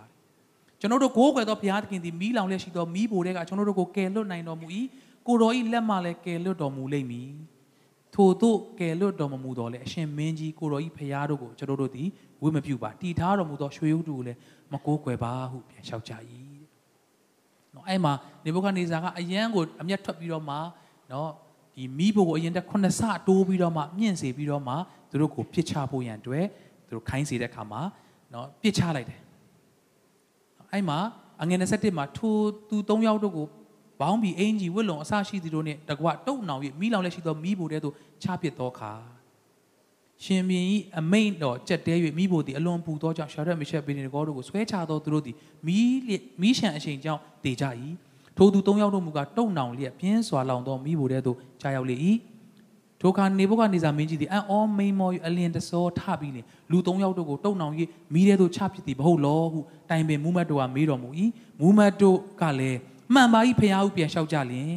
ကျွန်တော်တို့ကိုးကွယ်သောဘုရားသခင်သည်မီးလောင်လျက်ရှိသောမီးဘိုတွေကကျွန်တော်တို့ကိုကယ်လွတ်နိုင်တော်မူ၏ကိုတော်ဤလက်မှလည်းကယ်လွတ်တော်မူလိမ့်မည် ထို့သို့ကယ်လွတ်တော်မမူတော်လဲအရှင်မင်းကြီးကိုတော်ဤဘုရားတို့ကိုကျွန်တော်တို့သည်ဝိမပြုပါတည်ထားတော်မူသောရွှေရုပ်တုကိုလည်းမကိုးကွယ်ပါဟုပြန်လျှောက်ကြ၏နော်အဲ့မှာနေဘုခနေစာကအယံကိုအမျက်ထွက်ပြီးတော့မှနော်ဒီမိဖို့ကိုအရင်တက်ခုနှစ်ဆတိုးပြီးတော့မှမြင့်စေပြီးတော့မှသူတို့ကိုပြစ်ချဖို့ရန်အတွက်သူတို့ခိုင်းစေတဲ့ခါမှာနော်ပြစ်ချလိုက်တယ်အဲ့မှာအငယ်27မှာထိုသူ၃ယောက်တို့ကို ဘောင်းဘီအင်ဂျီဝစ်လုံအဆရှိသူတို့နဲ့တကွတုံနောင်၍မိလောင်လက်ရှိသောမိဖို့တဲ့သို့ချပစ်သောခါရှင်ဘင်ဤအမိန်တော်ကြက်တဲ၍မိဖို့သည်အလွန်ပူသောကြောင့်ရှာရက်မီရှက်ဘီနီကောတို့ကိုဆွဲချသောသူတို့သည်မိမိရှံအချိန်ကြောင့်တေကြ၏ထိုသူ၃ယောက်တို့မူကားတုံနောင်လျက်ပြင်းစွာလောင်သောမိဖို့တဲ့သို့ကြာရောက်လေ၏ဒုက္ခနေဘုကနေစာမင်းကြီးသည်အံ့ဩမိန်မော်၍အလင်တစောထပြီးလင်လူ၃ယောက်တို့ကိုတုံနှောင်၍မိတဲ့သို့ချဖြစ်သည်မဟုတ်လောဟုတိုင်ပင်မူမတ်တို့ကမေးတော်မူ၏မူမတ်တို့ကလည်း မှန်ပါ၏ဖျားဟုပြန်လျှောက်ကြလျင်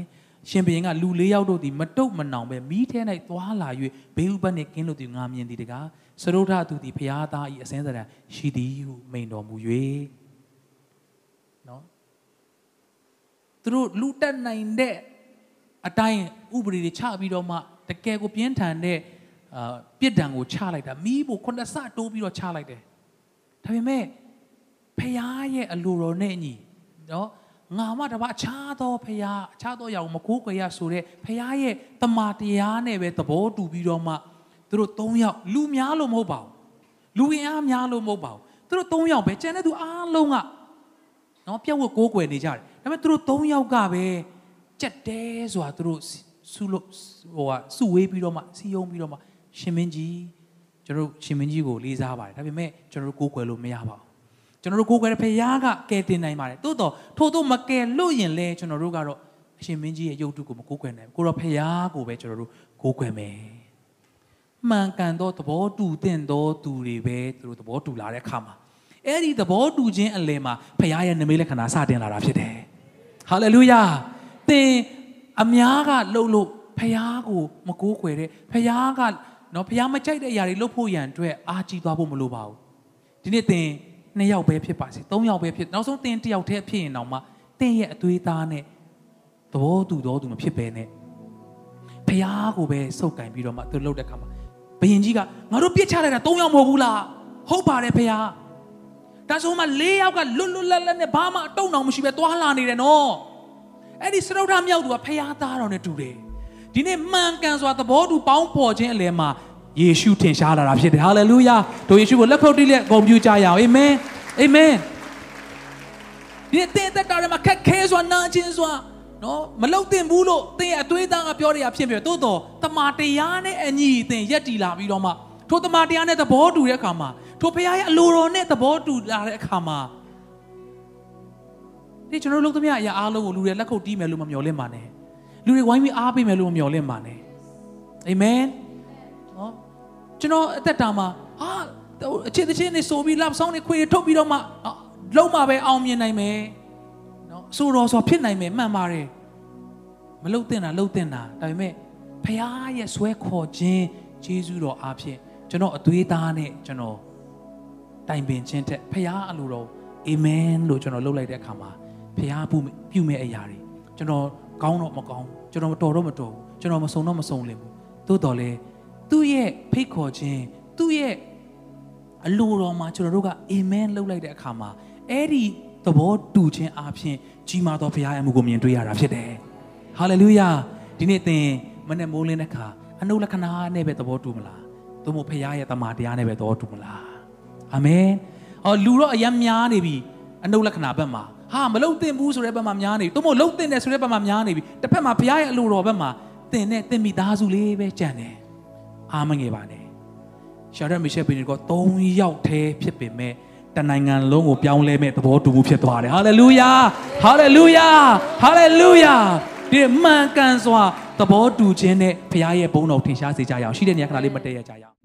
ရှင်ဘုရင်ကလူ၄ယောက်တို့သည်မတုတ်မနောင်ပဲမိထဲ၌သွားလာ၍ဘေးဥပတ်နှင့်ကင်းလို့သည်ငါမြင်သည်တကားစရုထသူသည်ဖျားသား၏အစင်းစရံရှိသည်ဟုမိန်တော်မူ၍နော်သူတို့လူတက်နိုင်တဲ့အတိုင်းဥပဒေတွေချပြီးတော့မှတကယ်ကိုပြင်းထန်တဲ့အာပြစ်ဒဏ်ကိုချလိုက်တာမိဖို့ခုနှစ်ဆတိုးပြီးတော့ချလိုက်တယ်ဒါပေမဲ့ဖះရဲ့အလိုတော်နဲ့ညီနော် ငါမှတပါအခြားသောဖះအခြားသောအရာကိုမကိုးကွယ်ရဆိုတဲ့ဖះရဲ့တမာတရားနဲ့ပဲသဘောတူပြီးတော့မှသူတို့၃ယောက်လူများလို့မဟုတ်ပါဘူးလူဝင်အားများလို့မဟုတ်ပါဘူးသူတို့၃ယောက်ပဲကျန်တဲ့သူအားလုံးကနော်ပြက်ဝတ်ကိုးကွယ်နေကြတယ်ဒါပေမဲ့သူတို့၃ယောက်ကပဲကြက်တဲဆိုတာသူတို့စုလို့ဟိုကစုဝေးပြီးတော့မှစီယုံပြီးတော့မှရှင်မင်းကြီးကျွန်တော်တို့ရှင်မင်းကြီးကိုလေးစားပါတယ်ဒါပေမဲ့ကျွန်တော်တို့ကိုးကွယ်လို့မရပါဘူး ကျွန်တော်တို့ကိုးကွယ်တဲ့ဖခင်ကကယ်တင်နိုင်ပါတယ်သို့တော့ထို့သောမကယ်လို့ရင်လဲကျွန်တော်တို့ကတော့အရှင်မင်းကြီးရဲ့ယုတ်တုကိုမကိုးကွယ်နိုင်ဘူးကိုတော့ဖခင်ကိုပဲကျွန်တော်တို့ကိုးကွယ်မယ်မှန်ကန်သောသဘောတူတဲ့သောသူတွေပဲသူတို့သဘောတူလာတဲ့အခါမှာအဲ့ဒီသဘောတူခြင်းအလယ်မှာဖခင်ရဲ့နမိတ်လက္ခဏာစတင်လာတာဖြစ်တယ်ဟာလေလုယာသင်အများကလှုပ်လို့ဖះကိုမကိုးကွယ်တဲ့ဖះကနော်ဖះမကြိုက်တဲ့အရာတွေလှုပ်ဖို့ရန်အတွက်အားကြီးသွားဖို့မလိုပါဘူးဒီနေ့သင် နှစ်ယောက်ပဲဖြစ်ပါစေသုံးယောက်ပဲဖြစ်နောက်ဆုံးသင်တစ်ယောက်တည်းဖြစ်ရင်တော့မှသင်ရဲ့အသွေးသားနဲ့သဘောတူတော်သူမဖြစ်ပဲနဲ့ဖះကိုပဲစုပ်ကင်ပြီးတော့မှသူလှုပ်တဲ့ခါမှာဘယင်ကြီးကငါတို့ပြစ်ချလိုက်တာသုံးယောက်မဟုတ်ဘူးလားဟုတ်ပါတယ်ဖះဒါဆိုမှ၄ယောက်ကလွတ်လွတ်လပ်လပ်နဲ့ဘာမှအတုံအောင်မရှိပဲသွားလာနေတယ်နော်အဲ့ဒီစရုဒ္ဓမြောက်သူကဖះသားတော်နဲ့တူတယ်ဒီနေ့မှန်ကန်စွာသဘောတူပေါင်းဖော်ခြင်းအလယ်မှာ ယေရှုထင်ရှားလာတာဖြစ်တယ်ဟာလေလုယာတို့ယေရှုကိုလက်ခုပ်တီးလက်ဂုဏ်ပြုကြရအောင်အာမင်အာမင်ဒီတဲ့တက်တာမှာခက်ခဲစွာနာကျင်စွာနော်မလုတ်တင်ဘူးလို့သင်ရဲ့အသွေးသားကပြောတဲ့အဖြစ်ဖြစ်တိုးတော့တမာတရားနဲ့အညီသင်ရက်တီလာပြီးတော့မှထိုတမာတရားနဲ့သဘောတူတဲ့အခါမှာထိုဖခင်ရဲ့အလိုတော်နဲ့သဘောတူလာတဲ့အခါမှာဒီကျွန်တော်တို့လုပ်သမျှအရာအားလုံးကိုလူတွေလက်ခုပ်တီးမယ်လို့မမျှော်လင့်ပါနဲ့လူတွေဝိုင်းပြီးအားပေးမယ်လို့မမျှော်လင့်ပါနဲ့အာမင်နော် ကျွန်တော်အသက်တာမှာဟာအခြေတချင်းနေဆိုပြီး lapsong နေခွေထုတ်ပြီးတော့မှလုံးမပဲအောင်မြင်နိုင်မယ်နော်အဆိုတော်ဆိုဖြစ်နိုင်မယ်မှန်ပါတယ်မလုတ်တင်တာလုတ်တင်တာဒါပေမဲ့ဖခင်ရဲ့ဆွဲခေါ်ခြင်းဂျေဇုတော်အားဖြင့်ကျွန်တော်အသွေးသားနဲ့ကျွန်တော်တိုင်ပင်ခြင်းထက်ဖခင်အလိုတော်အာမင်လို့ကျွန်တော်လှုပ်လိုက်တဲ့အခါမှာဖခင်ပြုမဲ့အရာတွေကျွန်တော်ကောင်းတော့မကောင်းကျွန်တော်မတော်တော့မတော်ဘူးကျွန်တော်မစုံတော့မစုံလင်ဘူးသို့တော်လဲ သူ့ရဲ့ဖိတ်ခေါ်ခြင်းသူ့ရဲ့အလိုတော်မှာကျွန်တော်တို့ကအာမင်လုပ်လိုက်တဲ့အခါမှာအဲ့ဒီသဘောတူခြင်းအပြင်ကြီးမားသောဘုရားရဲ့အမှုကိုမြင်တွေ့ရတာဖြစ်တယ်ဟာလေလုယာဒီနေ့သင်မနေ့မိုးလင်းတဲ့အခါအနုလက္ခဏာနဲ့ပဲသဘောတူမလားသို့မဟုတ်ဘုရားရဲ့တမန်တရားနဲ့ပဲသဘောတူမလားအာမင်အော်လူတော့အယံများနေပြီအနုလက္ခဏာဘက်မှာဟာမလုံတင်ဘူးဆိုတဲ့ဘက်မှာများနေပြီသို့မဟုတ်လုံတင်တယ်ဆိုတဲ့ဘက်မှာများနေပြီတစ်ဖက်မှာဘုရားရဲ့အလိုတော်ဘက်မှာတင်နဲ့တင်မိသားစုလေးပဲကြံတယ် အားမငယ်ပါနဲ့ရှာရမီရှယ်ပင်က3ယောက်တည်းဖြစ်ပေမဲ့တနိုင်ငံလုံးကိုပြောင်းလဲမဲ့သဘောတူမှုဖြစ်သွားတယ်ဟာလေလုယာဟာလေလုယာဟာလေလုယာဒီမှန်ကန်စွာသဘောတူခြင်းနဲ့ဘုရားရဲ့ဘုန်းတော်ထင်ရှားစေကြရအောင်ရှိတဲ့နေရာခဏလေးမတည့်ရကြရအောင်